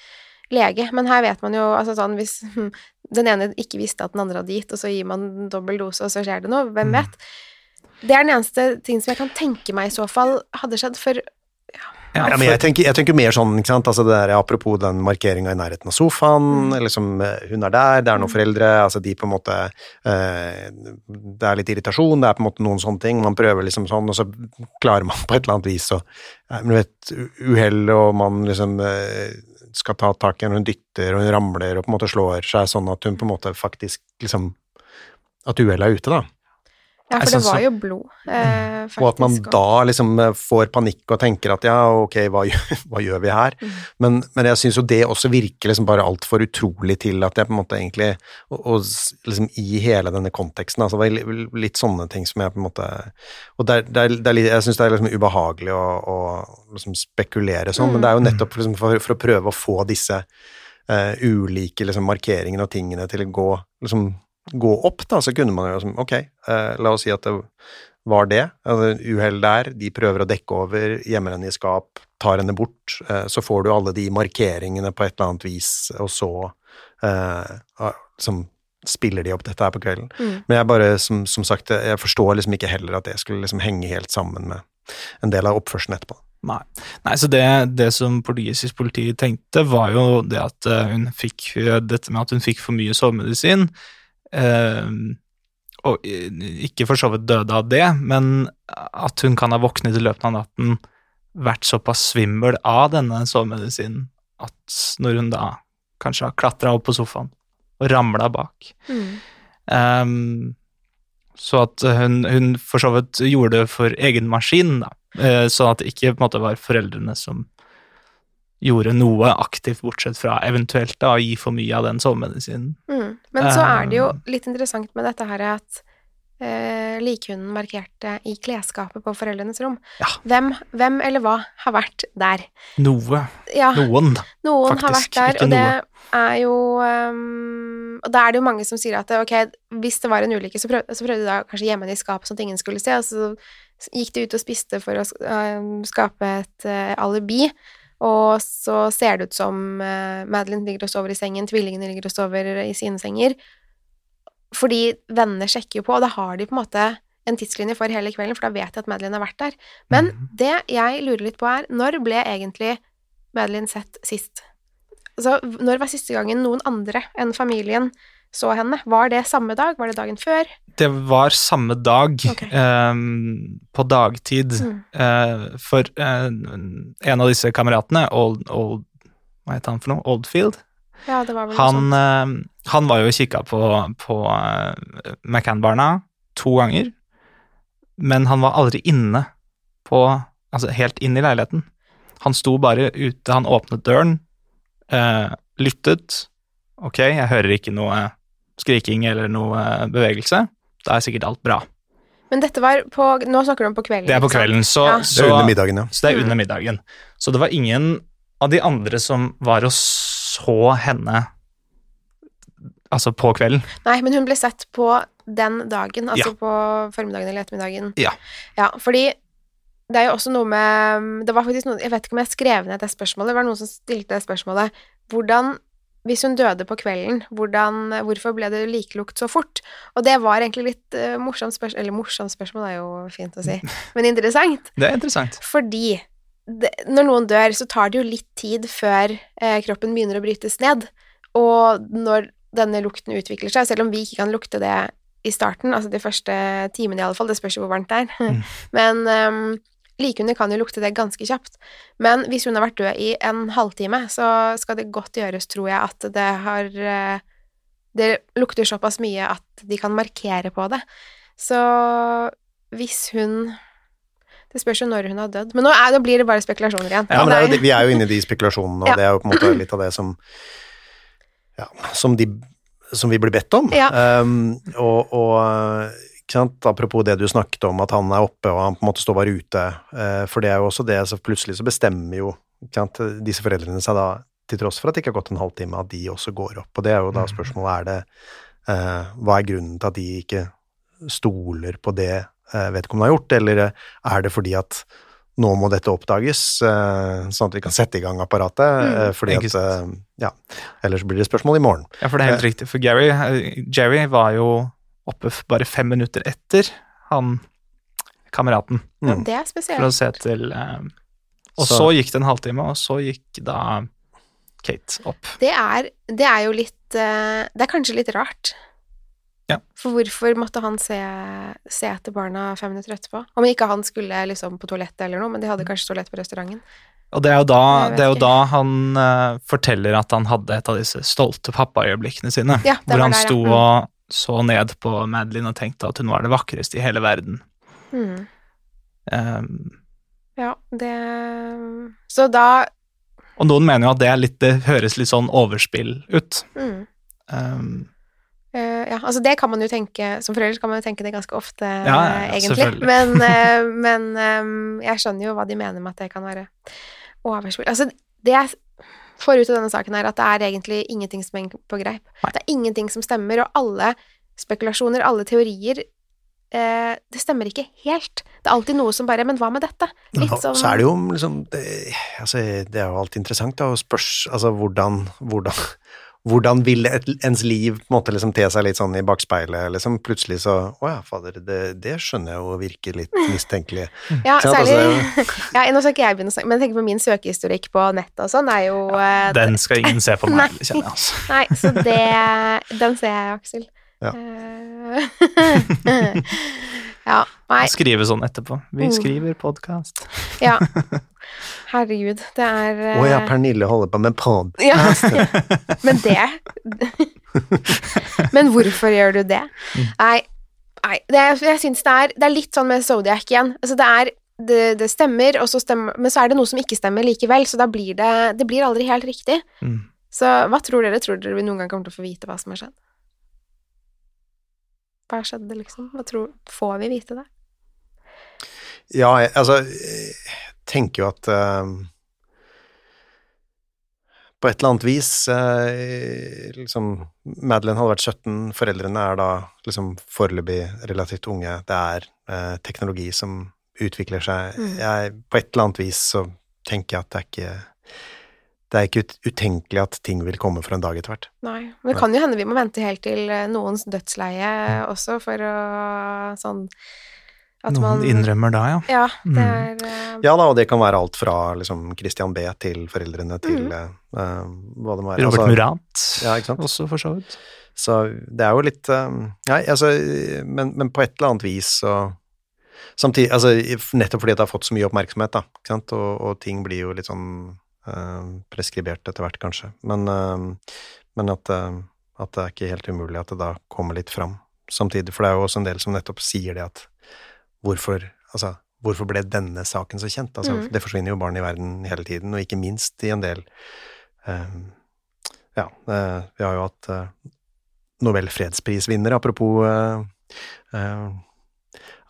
lege. Men her vet man jo altså sånn hvis hm, *laughs* den ene ikke visste at den andre hadde gitt, og så gir man dobbel dose, og så skjer det noe. Hvem Mm. vet? Det er den eneste ting som jeg kan tenke meg i så fall hadde skjedd, for ja, for... Ja, men jeg tenker, jeg tenker mer sånn, altså det der, apropos den markeringa i nærheten av sofaen, liksom, eh, hun er der, det er noen foreldre, altså de på en måte, eh, det er litt irritasjon, det er på en måte noen sånne ting, man prøver liksom sånn, og så klarer man på et eller annet vis å, u- uhell, og man liksom eh, skal ta tak i henne, hun dytter, og hun ramler, og på en måte slår seg sånn at hun på en måte faktisk, liksom, at uhellet er ute da. Ja, for det var jo blod, eh, faktisk. Og at man da liksom eh, får panikk og tenker at ja, ok, hva, *laughs* hva gjør vi her? Mm. Men, men jeg syns jo det også virker liksom bare altfor utrolig til at jeg på en måte egentlig Og, og liksom i hele denne konteksten, altså det var litt sånne ting som jeg på en måte Og det er, det er, det er litt, jeg syns det er liksom ubehagelig å, å liksom spekulere sånn, men det er jo nettopp liksom for, for å prøve å få disse uh, ulike liksom, markeringene og tingene til å gå liksom gå opp, da, så kunne man jo liksom, ok, eh, la oss si at det var det, altså, uhell der, de prøver å dekke over, gjemmer henne i skap, tar henne bort, eh, så får du alle de markeringene på et eller annet vis, og så eh, ah, som spiller de opp dette her på kvelden. Mm. Men jeg bare, som, som sagt, jeg forstår liksom ikke heller at det skulle liksom henge helt sammen med en del av oppførselen etterpå. Nei. Nei, så det, det som portugisisk politi tenkte, var jo det at eh, hun fikk Dette med at hun fikk for mye sovemedisin. Eh, og ikke for så vidt døde av det, men at hun kan ha våknet i løpet av natten, vært såpass svimmel av denne sovemedisinen at når hun da kanskje har klatra opp på sofaen og ramla bak Mm. um, så at hun, hun for så vidt gjorde det for egen maskin, da. Eh, sånn at det ikke på en måte var foreldrene som gjorde noe aktivt, bortsett fra eventuelt da, å gi for mye av den sovemedisinen. Mm. Men så er det jo Eh. litt interessant med dette her at eh, likhunden markerte i klesskapet på foreldrenes rom. Ja. Hvem, hvem eller hva har vært der? Noe. Ja, Noen, noen har vært der, ikke og det er jo um, Og da er det jo mange som sier at ok, hvis det var en ulykke, så prøvde, så prøvde de da kanskje gjemme henne i skapet sånn at ingen skulle se, og så gikk de ut og spiste for å ehm, skape et uh, alibi. Og så ser det ut som uh, Madeline ligger og sover i sengen, tvillingene ligger og sover i sine senger. Fordi vennene sjekker jo på, og da har de på en måte en tidslinje for hele kvelden, for da vet de at Madeline har vært der. Men Mhm. det jeg lurer litt på er, når ble egentlig Madeline sett sist? Altså, når var siste gangen noen andre enn familien så henne? Var det samme dag? Var det dagen før? Det var samme dag, okay. ehm, på dagtid, Mm. eh, for eh, en av disse kameratene, Old, Old Hva het han for noe? Oldfield? Ja, det var vel noe Han, sånt. eh, han var jo og kikka på, på McCann-barna to ganger, men han var aldri inne på Altså helt inn i leiligheten. Han sto bare ute, han åpnet døren, eh, lyttet. Ok, jeg hører ikke noe skriking eller noe bevegelse. Da er sikkert alt bra. Men dette var på Nå snakker du om på kvelden. Det er på kvelden, så, Ja. Det er under middagen, ja. så det er Mm. under middagen. Så det var ingen av de andre som var og så henne altså på kvelden. Nei, men hun ble sett på den dagen, altså Ja. på formiddagen eller ettermiddagen. Ja. Ja, fordi det er jo også noe med Det var faktisk noe Jeg vet ikke om jeg skrev ned det spørsmålet. Det var noen som stilte det spørsmålet. Hvordan Hvis hun døde på kvelden, hvordan, hvorfor ble det likelukt så fort? Og det var egentlig litt uh, morsomt spørsmål Eller morsomt spørsmål er jo fint å si, *laughs* men interessant. Det er interessant. Fordi det, når noen dør, så tar det jo litt tid før eh, kroppen begynner å brytes ned. Og når denne lukten utvikler seg, selv om vi ikke kan lukte det i starten, altså de første timene i alle fall, det spørs jo hvor varmt det er, *laughs* men um, likhunder kan jo lukte det ganske kjapt. Men hvis hun har vært død i en halvtime, så skal det godt gjøres, tror jeg, at det har eh, Det lukter såpass mye at de kan markere på det. Så hvis hun det spørs jo når hun har dødd. Men nå, er, nå blir det bare spekulasjoner igjen. Ja, men er jo, vi er jo inne i de spekulasjonene, og Ja. det er jo på en måte litt av det som ja, som, de, som vi blir bedt om. Ja. Um, og, og? Apropos det du snakket om, at han er oppe og han på en måte står bare ute, eh, for det er jo også det, så plutselig så bestemmer jo disse foreldrene seg da, til tross for at det ikke har gått en halvtime, at de også går opp. Og det er jo da spørsmålet, er det eh, Hva er grunnen til at de ikke stoler på det eh, vedkommende har gjort, eller er det fordi at nå må dette oppdages, sånn at vi kan sette i gang apparatet, eh, fordi at Ja, ellers blir det spørsmål i morgen. Ja, for det er helt riktig. For Gary, Jerry var jo oppe bare fem minutter etter han kameraten, Ja, Mm. det er for å se til, eh, Og så, Så- gikk det en halvtime, og så gikk da Kate opp. Det er, det er jo litt eh, Det er kanskje litt rart. Ja. For hvorfor måtte han se, se etter barna fem minutter etterpå? Om ikke han skulle liksom på toalettet eller noe, men de hadde kanskje toalett på restauranten. Og det er jo da, det er jo da han uh, forteller at han hadde et av disse stolte pappaøyeblikkene sine. Ja, hvor han der, sto Mm. og så ned på Madeline og tenkte at hun var det vakreste i hele verden. Mm. Um, Ja, det Så da og noen mener jo at det, er litt, det høres litt sånn overspill ut. mm. Um, uh, ja, altså det kan man jo tenke Som forelder kan man jo tenke det ganske ofte, Ja, ja, egentlig. Men, uh, *laughs* men um, jeg skjønner jo hva de mener med at det kan være overspill. Altså, det jeg får ut av denne saken, er at det er egentlig ingenting som henger på greip. Nei. Det er ingenting som stemmer, og alle spekulasjoner, alle teorier eh, Det stemmer ikke helt. Det er alltid noe som bare Men hva med dette? Litt sånn så er det jo liksom det, altså, det er jo alltid interessant da, å spørre altså, hvordan, hvordan, hvordan vil et, ens liv på en måte liksom te seg litt sånn i bakspeilet, liksom plutselig så Å ja, fader, det, det skjønner jeg jo virker litt mistenkelig. *laughs* Ja, særlig *laughs* ja, Nå skal ikke jeg begynne å snakke, men tenk på min søkehistorikk på nettet og sånn, er jo ja, den skal ingen se på meg, *laughs* kjenner jeg altså. Nei, så det Den ser jeg, Aksel. Ja. Ja. Nei. Skrive sånn etterpå. Vi Mm. skriver podkast. Ja. *laughs* Herregud, det er Å ja, eh, Pernille holder på med pod. ja. Men det Men hvorfor gjør du det? Nei, nei det, er- jeg syns det er Det er litt sånn med Zodiac igjen. Altså, det er det, det stemmer, og så stemmer, men så er det noe som ikke stemmer likevel, så da blir det Det blir aldri helt riktig. Mm. Så hva tror dere? Tror dere vi noen gang kommer til å få vite hva som har skjedd? Hva skjedde, liksom? Hva tror, får vi vite det? Ja, jeg, altså Jeg tenker jo at uh, På et eller annet vis uh, liksom Madeleine hadde vært 17, foreldrene er da liksom foreløpig relativt unge. Det er uh, teknologi som utvikler seg. Mm. Jeg, på et eller annet vis så tenker jeg at det er ikke det er ikke ut, utenkelig at ting vil komme for en dag etter hvert. Nei. Men det kan jo hende vi må vente helt til eh, noens dødsleie også, for å sånn at Noen man innrømmer da, ja. Ja, det Mm. er eh, Ja da, og det kan være alt fra liksom Christian B til foreldrene til Mm. eh, eh, hva det må være. Robert Altså, Murat Ja, ikke sant? også, for så vidt. Så det er jo litt uh, Nei, altså men, men på et eller annet vis så Samtidig Altså nettopp fordi det har fått så mye oppmerksomhet, da, ikke sant, og, og ting blir jo litt sånn preskribert etter hvert, kanskje. Men, eh, men at, eh, at det er ikke helt umulig at det da kommer litt fram samtidig. For det er jo også en del som nettopp sier det at hvorfor Altså, hvorfor ble denne saken så kjent? Altså, mm. det forsvinner jo barn i verden hele tiden, og ikke minst i en del eh, Ja, eh, vi har jo hatt eh, Nobel fredsprisvinner, apropos eh, eh,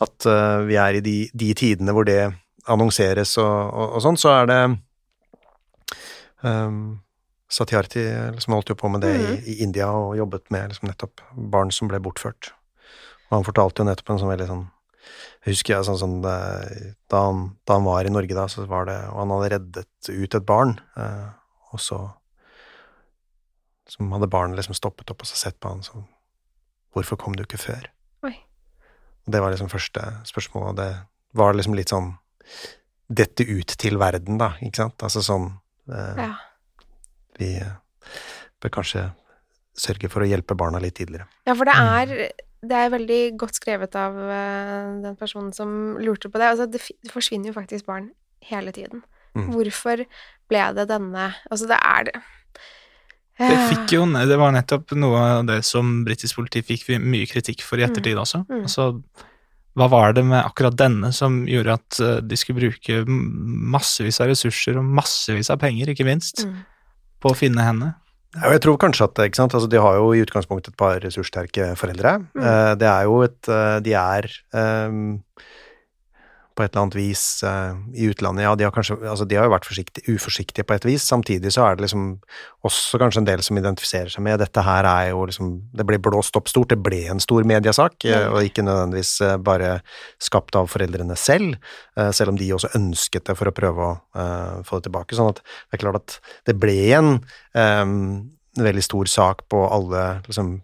at eh, vi er i de, de tidene hvor det annonseres og, og, og sånn, så er det um, Satyarthi liksom holdt jo på med det i, Mhm. i India og jobbet med liksom nettopp barn som ble bortført. Og han fortalte jo nettopp en sånn veldig sånn jeg husker jeg sånn, sånn da, han, da han var i Norge da, så var det Og han hadde reddet ut et barn, eh, og så som hadde barnet liksom stoppet opp og så sett på han sånn Hvorfor kom du ikke før? Oi. Og det var liksom første spørsmål, og det var liksom litt sånn Dette ut til verden, da, ikke sant? Altså sånn Ja. Vi eh, bør kanskje sørge for å hjelpe barna litt tidligere. Ja, for det er, det er veldig godt skrevet av eh, den personen som lurte på det. Altså, det, det forsvinner jo faktisk barn hele tiden. Mm. Hvorfor ble det denne Altså, det er det Det fikk jo, det var nettopp noe av det som britisk politi fikk mye kritikk for i ettertid også. Mm. Altså, hva var det med akkurat denne som gjorde at eh, de skulle bruke massevis av ressurser og massevis av penger, ikke minst, Mm. på å finne henne? Ja, jeg tror kanskje at ikke sant? Altså, De har jo i utgangspunktet et par ressurssterke foreldre. Mm. Eh, det er jo et eh, De er eh, på et eller annet vis uh, i utlandet Ja, de har kanskje Altså, de har jo vært forsiktig, uforsiktige på et vis. Samtidig så er det liksom også kanskje en del som identifiserer seg med dette her er jo liksom Det ble blåst opp stort. Det ble en stor mediesak, eh, Mm. og ikke nødvendigvis eh, bare skapt av foreldrene selv, uh, selv om de også ønsket det for å prøve å uh, få det tilbake. Sånn at det er klart at det ble en um, veldig stor sak på alle liksom,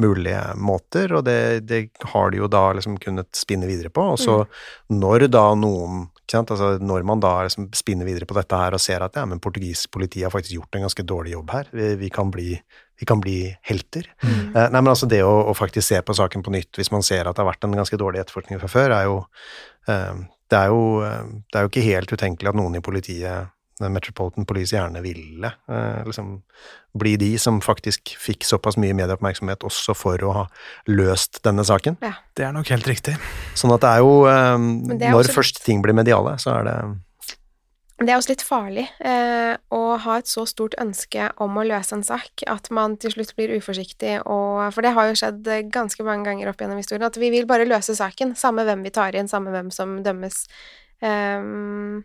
mulige måter, og det, det har de jo da liksom kunnet spinne videre på. Og så når da noen? Altså, når man da liksom spinner videre på dette her og ser at ja, men portugisisk politi har faktisk gjort en ganske dårlig jobb her, vi, vi, kan, bli, vi kan bli helter. Mm. Eh, nei, men altså det å, å, faktisk se på saken på nytt hvis man ser at det har vært en ganske dårlig etterforskning fra før, er jo eh, det er, jo, eh, det er jo ikke helt utenkelig at noen i politiet Metropolitan Police gjerne ville eh, liksom bli de som faktisk fikk såpass mye medieoppmerksomhet også for å ha løst denne saken. Ja. Det er nok helt riktig. Sånn at det er jo eh, er Når først litt... ting blir mediale, så er det det er også litt farlig eh, å ha et så stort ønske om å løse en sak at man til slutt blir uforsiktig, og, for det har jo skjedd ganske mange ganger opp gjennom historien, at vi vil bare løse saken, samme hvem vi tar inn, samme hvem som dømmes. Um,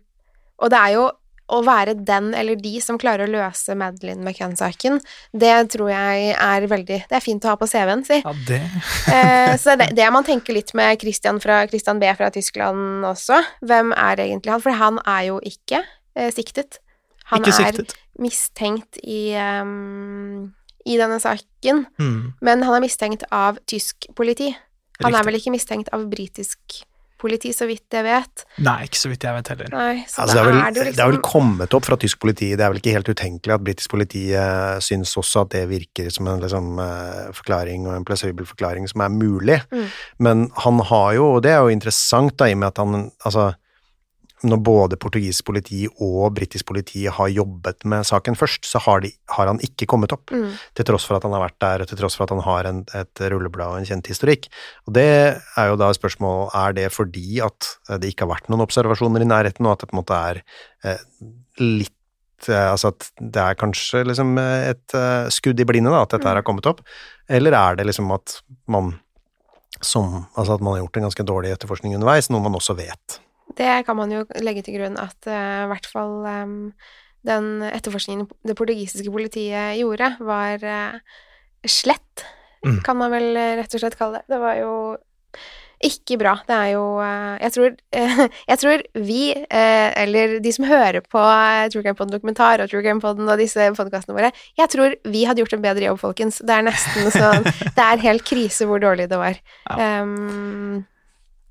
og det er jo å være den eller de som klarer å løse Madeline McCann-saken, det tror jeg er veldig Det er fint å ha på CV-en, si. Ja, det. *laughs* eh, så det, det man tenker litt med Christian, fra, Christian B fra Tyskland også. Hvem er egentlig han? For han er jo ikke eh, siktet. Han ikke siktet. er mistenkt i, um, i denne saken, mm. men han er mistenkt av tysk politi. Han Riktig. er vel ikke mistenkt av britisk politi? Politi, så vidt jeg vet. Nei, ikke så vidt jeg vet heller. Nei, altså, det, er vel, er det, liksom... det, er vel, kommet opp fra tysk politi, det er vel ikke helt utenkelig at britisk politi uh, syns også at det virker som en liksom, uh, forklaring og en plausibel forklaring som er mulig, mm. men han har jo, og det er jo interessant da, i og med at han altså når både portugisisk politi og britisk politi har jobbet med saken først, så har, de, har han ikke kommet opp. Mm. Til tross for at han har vært der, og til tross for at han har en, et rulleblad og en kjent historikk. Og det er jo da spørsmålet er det fordi at det ikke har vært noen observasjoner i nærheten, og at det på en måte er eh, litt eh, Altså at det er kanskje liksom et uh, skudd i blinde, da, at dette her har kommet opp, eller er det liksom at man som Altså at man har gjort en ganske dårlig etterforskning underveis, noe man også vet. Det kan man jo legge til grunn at uh, i hvert fall um, den etterforskningen det portugisiske politiet gjorde, var uh, slett, mm. kan man vel rett og slett kalle det. Det var jo ikke bra. Det er jo Jeg tror, *laughs* jeg tror vi, eller de som hører på True Crime Pod dokumentar og True Crime Pod og disse podkastene våre, jeg tror vi hadde gjort en bedre jobb, folkens. Det er nesten sånn *laughs* Det er helt krise hvor dårlig det var. Ja. Um,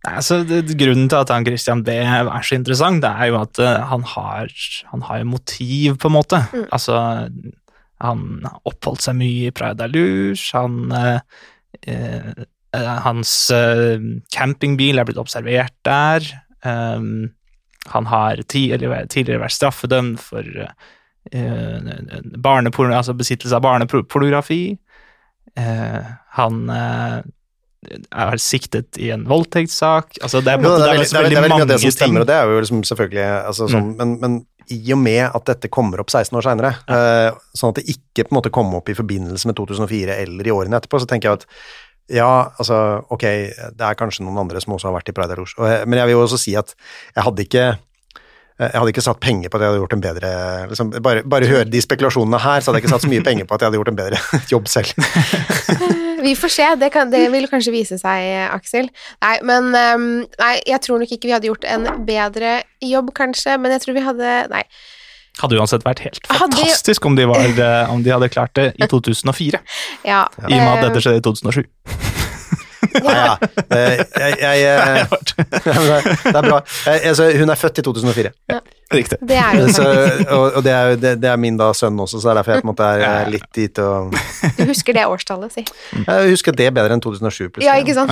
altså, Grunnen til at han Christian B er så interessant, det er jo at uh, han har han har motiv, på en måte. Mm. Altså, han oppholdt seg mye i Praia Luz, han eh, Hans Hans campingbil er blitt observert der. Um, han har tidligere, tidligere vært straffedømt for altså besittelse av barnepornografi. han er siktet i en voldtektssak altså Det er, jo, det er, det er, det er veldig mye av det som stemmer, og det er jo liksom selvfølgelig altså, sånn, mm. men, men, i og med at dette kommer opp 16 år seinere, ja. uh, sånn at det ikke på en måte kommer opp i forbindelse med 2004 eller i årene etterpå, så tenker jeg at ja, altså, ok, det er kanskje noen andre som også har vært i Pride Rouge, men jeg vil jo også si at jeg hadde ikke jeg hadde ikke satt penger på at jeg hadde gjort en bedre liksom, Bare, bare høre de spekulasjonene her, så hadde jeg ikke satt så mye penger på at jeg hadde gjort en bedre *laughs* jobb selv. *laughs* Vi får se. Det, kan, det, vil kanskje vise seg, Aksel. Nei, men um, Nei, jeg tror nok ikke vi hadde gjort en bedre jobb, kanskje, men jeg tror vi hadde Nei. Hadde uansett vært helt fantastisk om de, var, eh, om de hadde klart det i *laughs* 2004. Ja, I og med at dette skjedde i 2007. *laughs* Ja, ja. Jeg, jeg, *laughs* jeg, det er bra. Altså, hun er født i 2004. Ja. Riktig. Det er *laughs* så, og, og det, er, det, det, er, min da sønn også, så det er derfor jeg på en måte er litt dit og Du husker det årstallet, si. Jeg husker det bedre enn 2007, plutselig. Ja, ikke sant.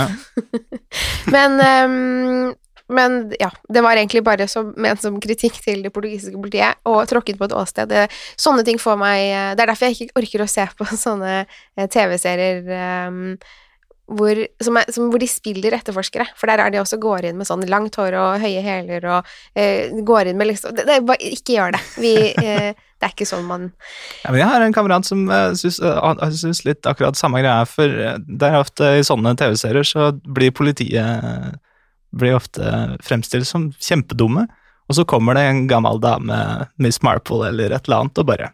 men, um, men ja, det var egentlig bare som, ment som kritikk til det portugisiske politiet, og tråkket på et åsted. Det, sånne ting får meg Det er derfor jeg ikke orker å se på sånne eh, TV-serier um, hvor, som er, som, hvor, de spiller etterforskere. For der er de også går inn med sånn langt hår og høye hæler og eh, går inn med liksom det, det, bare, Ikke gjør det. Vi, eh, det er ikke sånn man ja, men Jeg har en kamerat som uh, syns, uh, litt akkurat samme greia, for uh, det er ofte i sånne TV-serier så blir politiet blir ofte fremstilt som kjempedumme, og så kommer det en gammel dame, Miss Marple eller et eller annet, og bare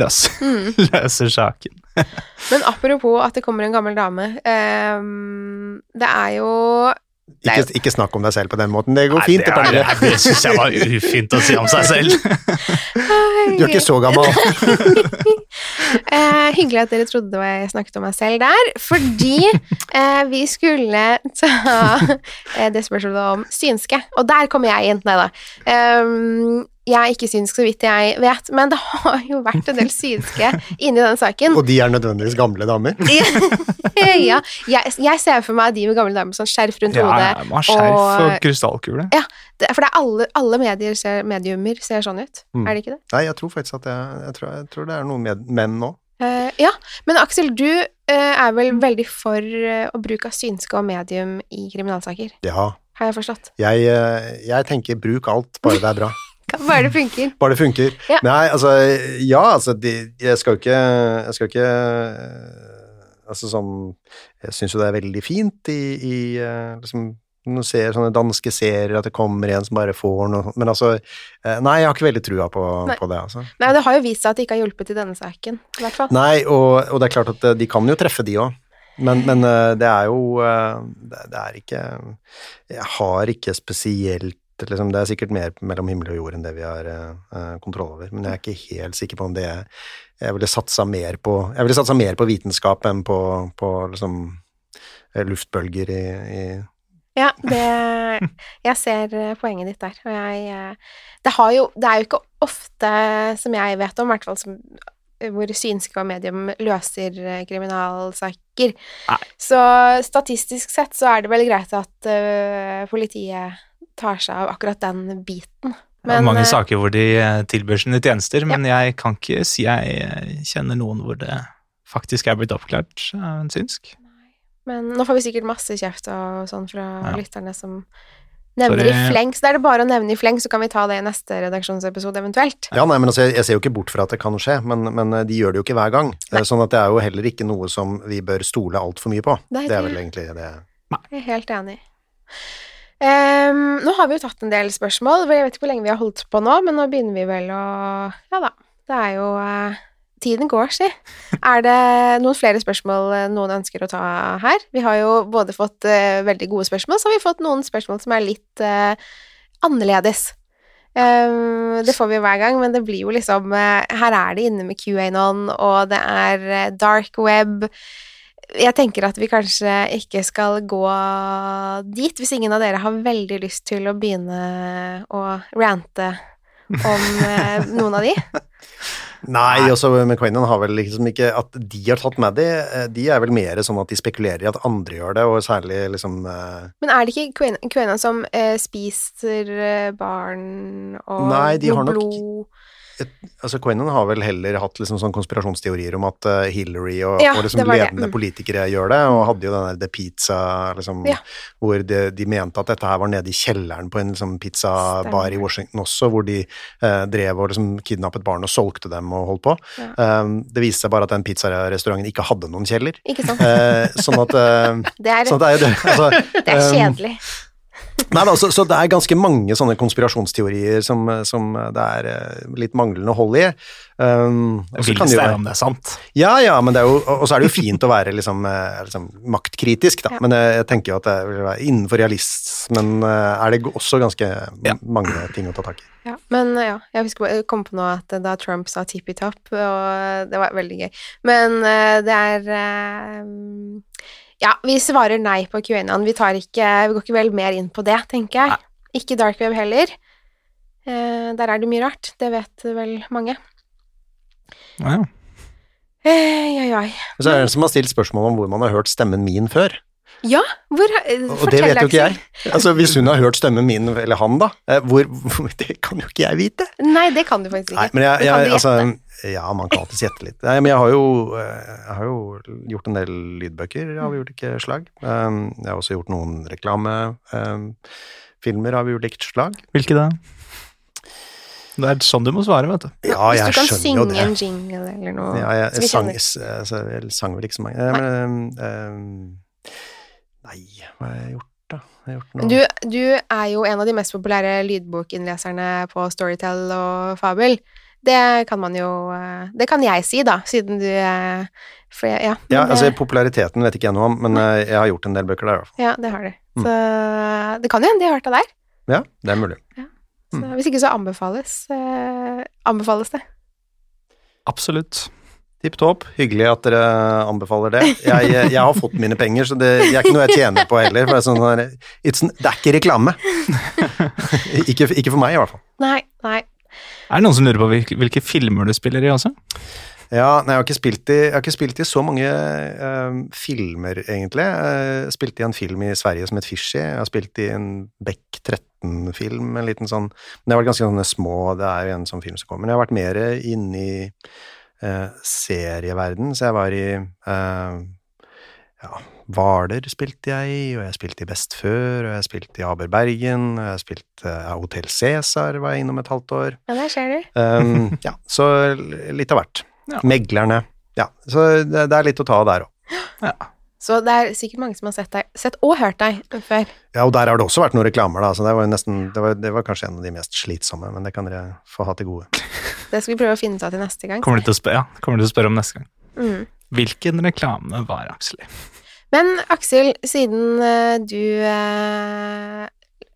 løs, mm. *laughs* løser saken. *laughs* Men apropos at det kommer en gammel dame. Um, det er jo ikke, ikke, snakk om deg selv på den måten. Det går Nei, fint. Det, det, det, det syns jeg var ufint å si om seg selv. du er ikke så gammel. *laughs* Eh, hyggelig at dere trodde jeg snakket om meg selv der, fordi eh, vi skulle ta eh, det spørsmålet om synske, og der kommer jeg inn. Nei da. Um, jeg er ikke synsk, så vidt jeg vet, men det har jo vært en del synske inni den saken. Og de er nødvendigvis gamle damer? *laughs* ja. Jeg, jeg ser for meg de med gamle damer med sånn skjerf rundt Ja, hodet. ja, man har skjerf og krystallkule. Ja, det, for det er alle, alle medier ser, mediumer ser sånn ut, Mm. er det ikke det? Nei, jeg tror faktisk at jeg, jeg, tror, jeg tror det er noen med, menn nå. Uh, ja, men Aksel, du uh, er vel veldig for uh, å bruke synske og medium i kriminalsaker, Ja. har jeg forstått? Jeg, jeg tenker bruk alt, bare det er bra. *laughs* Bare det funker. Bare det funker. Ja. Nei, altså Ja, altså de, Jeg skal jo ikke Jeg skal ikke Altså sånn Jeg syns jo det er veldig fint i, i eh, liksom når du ser sånne danske serier, at det kommer en som bare får noe Men altså eh, Nei, jeg har ikke veldig trua på, på det, altså. Nei, det har jo vist seg at det ikke har hjulpet i denne saken, i hvert fall. Nei, og, og det er klart at eh, de kan jo treffe, de òg. Men, men det er jo det, det er ikke Jeg har ikke spesielt liksom, Det er sikkert mer mellom himmel og jord enn det vi har eh, kontroll over, men jeg er ikke helt sikker på om det Jeg ville satsa mer på Jeg ville satsa mer på vitenskap enn på, på liksom eh, luftbølger i, i Ja, det Jeg ser poenget ditt der, og jeg Det har jo Det er jo ikke ofte, som jeg vet om, i hvert fall som hvor synske og medium løser kriminalsaker. Nei. Så statistisk sett så er det vel greit at uh, politiet tar seg av akkurat den biten. Det er mange eh, saker hvor de eh, tilbyr sine tjenester, men jeg kan ikke si jeg eh, kjenner noen hvor det faktisk er blitt oppklart av en synsk. Men nå får vi sikkert masse kjeft og sånn fra Ja. lytterne som nevner Sorry. i fleng. Så det er det bare å nevne i fleng, så kan vi ta det i neste redaksjonsepisode eventuelt. Ja, nei, men altså, jeg, jeg ser jo ikke bort fra at det kan skje, men, men de gjør det jo ikke hver gang. Nei. Sånn at det er jo heller ikke noe som vi bør stole altfor mye på. Nei, det er det- vel egentlig det. Jeg er helt enig. Ehm, nå har vi jo tatt en del spørsmål. Jeg vet ikke hvor lenge vi har holdt på nå, men nå begynner vi vel å Ja da. Det er jo uh, Tiden går, si. Er det noen flere spørsmål eh, noen ønsker å ta her? Vi har jo både fått uh, veldig gode spørsmål, så har vi fått noen spørsmål som er litt uh, annerledes. Um, det får vi hver gang, men det blir jo liksom Her er det inne med QAnon, og det er dark web. Jeg tenker at vi kanskje ikke skal gå dit, hvis ingen av dere har veldig lyst til å begynne å rante om eh, *laughs* noen av de. Nei, også McQuainan har vel liksom ikke At de har tatt med det, eh, de er vel mer sånn at de spekulerer i at andre gjør det, og særlig liksom eh, Men er det ikke Queen- som spiser barn og Nei, de har nok- blod Altså Quainan har vel heller hatt liksom sånn konspirasjonsteorier om at eh, Hillary og, Ja, og liksom ledende det. Mm. politikere gjør det, og hadde jo den der The Pizza, liksom, Ja. hvor de, de mente at dette her var nede i kjelleren på en liksom, pizzabar i Washington også, hvor de eh, drev og liksom kidnappet barn og solgte dem og holdt på. Ja. Um, det viste seg bare at den pizzarestauranten ikke hadde noen kjeller. Ikke sant? Eh, sånn at eh, *laughs* Det er, Sånn at det er. Altså, *laughs* det er um, kjedelig. Nei da, så, så det er ganske mange sånne konspirasjonsteorier som, som det er eh, litt manglende hold i. Um, og så Vil kan det om det er sant. Ja, ja, men det er jo, og så er det jo fint å være liksom, eh, liksom maktkritisk, da. Ja. Men jeg, jeg tenker jo at det vil være innenfor realismen eh, er det også ganske Ja. mange ting å ta tak i. Ja, men ja, jeg husker jeg kom på nå at da Trump sa tippy top, og det var veldig gøy. Men eh, det er eh, Ja, vi svarer nei på QAnon. Vi tar ikke Vi går ikke vel mer inn på det, tenker jeg. Ikke dark web heller. Eh, der er det mye rart. Det vet vel mange. Ja, ja. Eh, oi, oi. Så er det en som har stilt spørsmål om hvor man har hørt stemmen min før. Ja, hvor eh, Og det vet jo ikke jeg. Altså, hvis hun har hørt stemmen min, eller han, da, eh, hvor, hvor *laughs* Det kan jo ikke jeg vite. Nei, det kan du faktisk ikke. Nei, men jeg, jeg, du altså. Ja, man kan alltids gjette litt. Nei, men jeg har, jo, eh, jeg har jo gjort en del lydbøker av ulike slag. Um, Jeg har også gjort noen reklamefilmer av ulikt slag. Hvilke da? Det er sånn du må svare, vet du. Ja, Hvis jeg du kan synge det. en jingle eller noe Ja, jeg, jeg, sang, altså, jeg sang vel ikke så mange Nei. men, um, Nei, hva har jeg gjort, da? Jeg har gjort noe Du, du er jo en av de mest populære lydbokinnleserne på Storytel og Fabel. Det kan man jo eh, Det kan jeg si, da, siden du eh, For jeg, ja, Ja, altså det, Populariteten vet ikke jeg noe om, men nei. jeg har gjort en del bøker der, i hvert fall. ja, det har du. Mm. Så det kan jo hende de har hørt av der. Ja, det er mulig. Så Mm. hvis ikke så anbefales, eh, anbefales det. Absolutt. Tipp topp. Hyggelig at dere anbefaler det. Jeg, jeg har fått mine penger, så det, det er ikke noe jeg tjener på heller. For det, er sånn, it's, det er ikke reklame. *laughs* ikke, ikke for meg, i hvert fall. Nei, nei. Er det noen som lurer på hvilke, hvilke filmer du spiller i også? Ja, nei, jeg, har ikke spilt i, jeg har ikke spilt i så mange uh, filmer, egentlig. Jeg spilte i en film i Sverige som het Fishy. Jeg har spilt i en Beck 13-film, en liten sånn Men det har vært ganske små, det er jo en sånn film som kommer. Men jeg har vært mer inne i uh, serieverden, så jeg var i eh, ja, Hvaler spilte jeg i, og jeg spilte i Best før, og jeg spilte i Aber Bergen, og jeg spilte ja, Hotell Cæsar var jeg innom et halvt år. Ja, der ser du. Um, *laughs* ja, så litt av hvert. Ja. Meglerne. Ja, så det, det er litt å ta av der òg. Ja. Så det er sikkert mange som har sett deg, sett og hørt deg før. Ja, og der har det også vært noen reklamer, da, så det var, nesten, det, var, det var kanskje en av de mest slitsomme, men det kan dere få ha til gode. Det skal vi prøve å finne ut av til neste gang. Kommer du til å spørre, ja, kommer du til å spørre om neste gang. Mm. Hvilken reklame var Aksel i? Men Aksel, siden eh, du eh,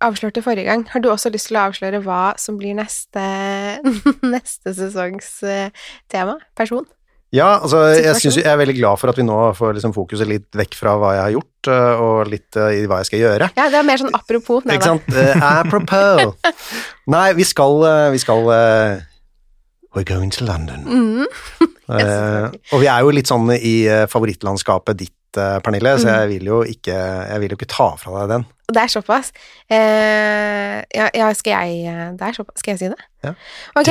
avslørte forrige gang, har du også lyst til å avsløre hva som blir neste, *laughs* neste sesongs eh, tema? Person? Ja, altså, jeg, synes, jeg er veldig glad for at vi nå får liksom fokuset litt vekk fra hva jeg har gjort, øh, og litt i hva jeg skal gjøre. Ja, det er mer sånn apropos. Nei, Ikke sant? Eh, apropos. *laughs* Nei, vi skal, eh, vi skal eh, We're going to London. Mm. *laughs* Eh, og vi er jo litt sånn i eh, favorittlandskapet ditt, eh, Pernille, Mm. så jeg vil jo ikke, jeg vil jo ikke ta fra deg den. Det er såpass. Uh, ja, ja, skal jeg Det er såpass. Skal jeg si det? Ja. Ok.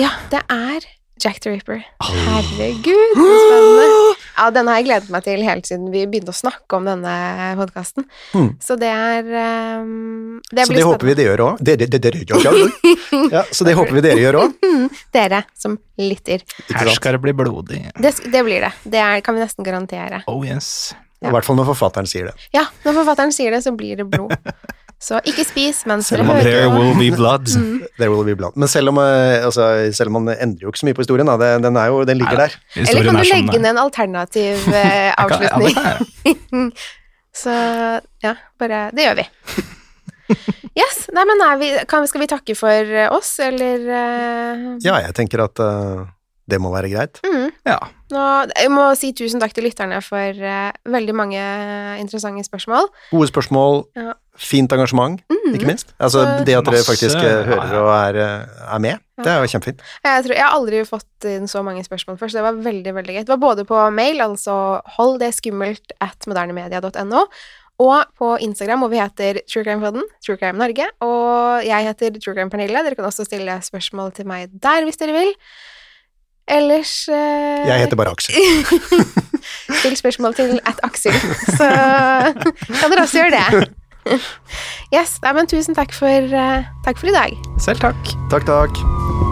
Ja, det er Jack the Ripper. Herregud, så spennende. *gasps* *gasps* Ja, denne har jeg gledet meg til helt siden vi begynte å snakke om denne podkasten. Mm. Så det er um, Det Så det håper vi det gjør òg. Det, det, det, det, ja, ja. ja, så det håper vi dere gjør òg. Dere som lytter. Her skal det bli blodig. Det, det blir det. Det er, kan vi nesten garantere. Oh yes. I hvert fall når forfatteren sier det. Ja, når forfatteren sier det, så blir det blod. *laughs* Så ikke spis mens dere hører There will be blood. *laughs* There will be blood. Men selv om, eh, altså, selv om man endrer jo ikke så mye på historien, da. Den, den, er jo, den ligger der. Eller kan du legge ned en alternativ *laughs* eh, Jeg kan- ja, avslutning? kan. *laughs* Så ja, bare Det gjør vi. Yes. Nei, men er vi, kan, skal vi takke for eh, oss, eller eh, Ja, jeg tenker at uh, det må være greit. mm. Ja. Nå, Jeg må si tusen takk til lytterne for uh, veldig mange interessante spørsmål. Gode spørsmål, Ja. Fint engasjement, ikke minst. Altså, Så- det at dere Masse, faktisk eh, ja, hører ja. og er, eh, er med, det er jo kjempefint. Jeg, tror, jeg har aldri fått inn så mange spørsmål før, så det var veldig veldig gøy. Det var både på mail, altså hold det skummelt at modernemedia.no, og på Instagram, hvor vi heter Truecrimepodden, Truecrime Norge, og jeg heter Truecrime Pernille. Dere kan også stille spørsmål til meg der hvis dere vil. Ellers eh, Jeg heter bare Aksel. *laughs* Still spørsmål til at Aksel, så kan dere også gjøre det. Yes, nei, men tusen takk for, uh, takk for i dag. Selv takk. Takk, takk.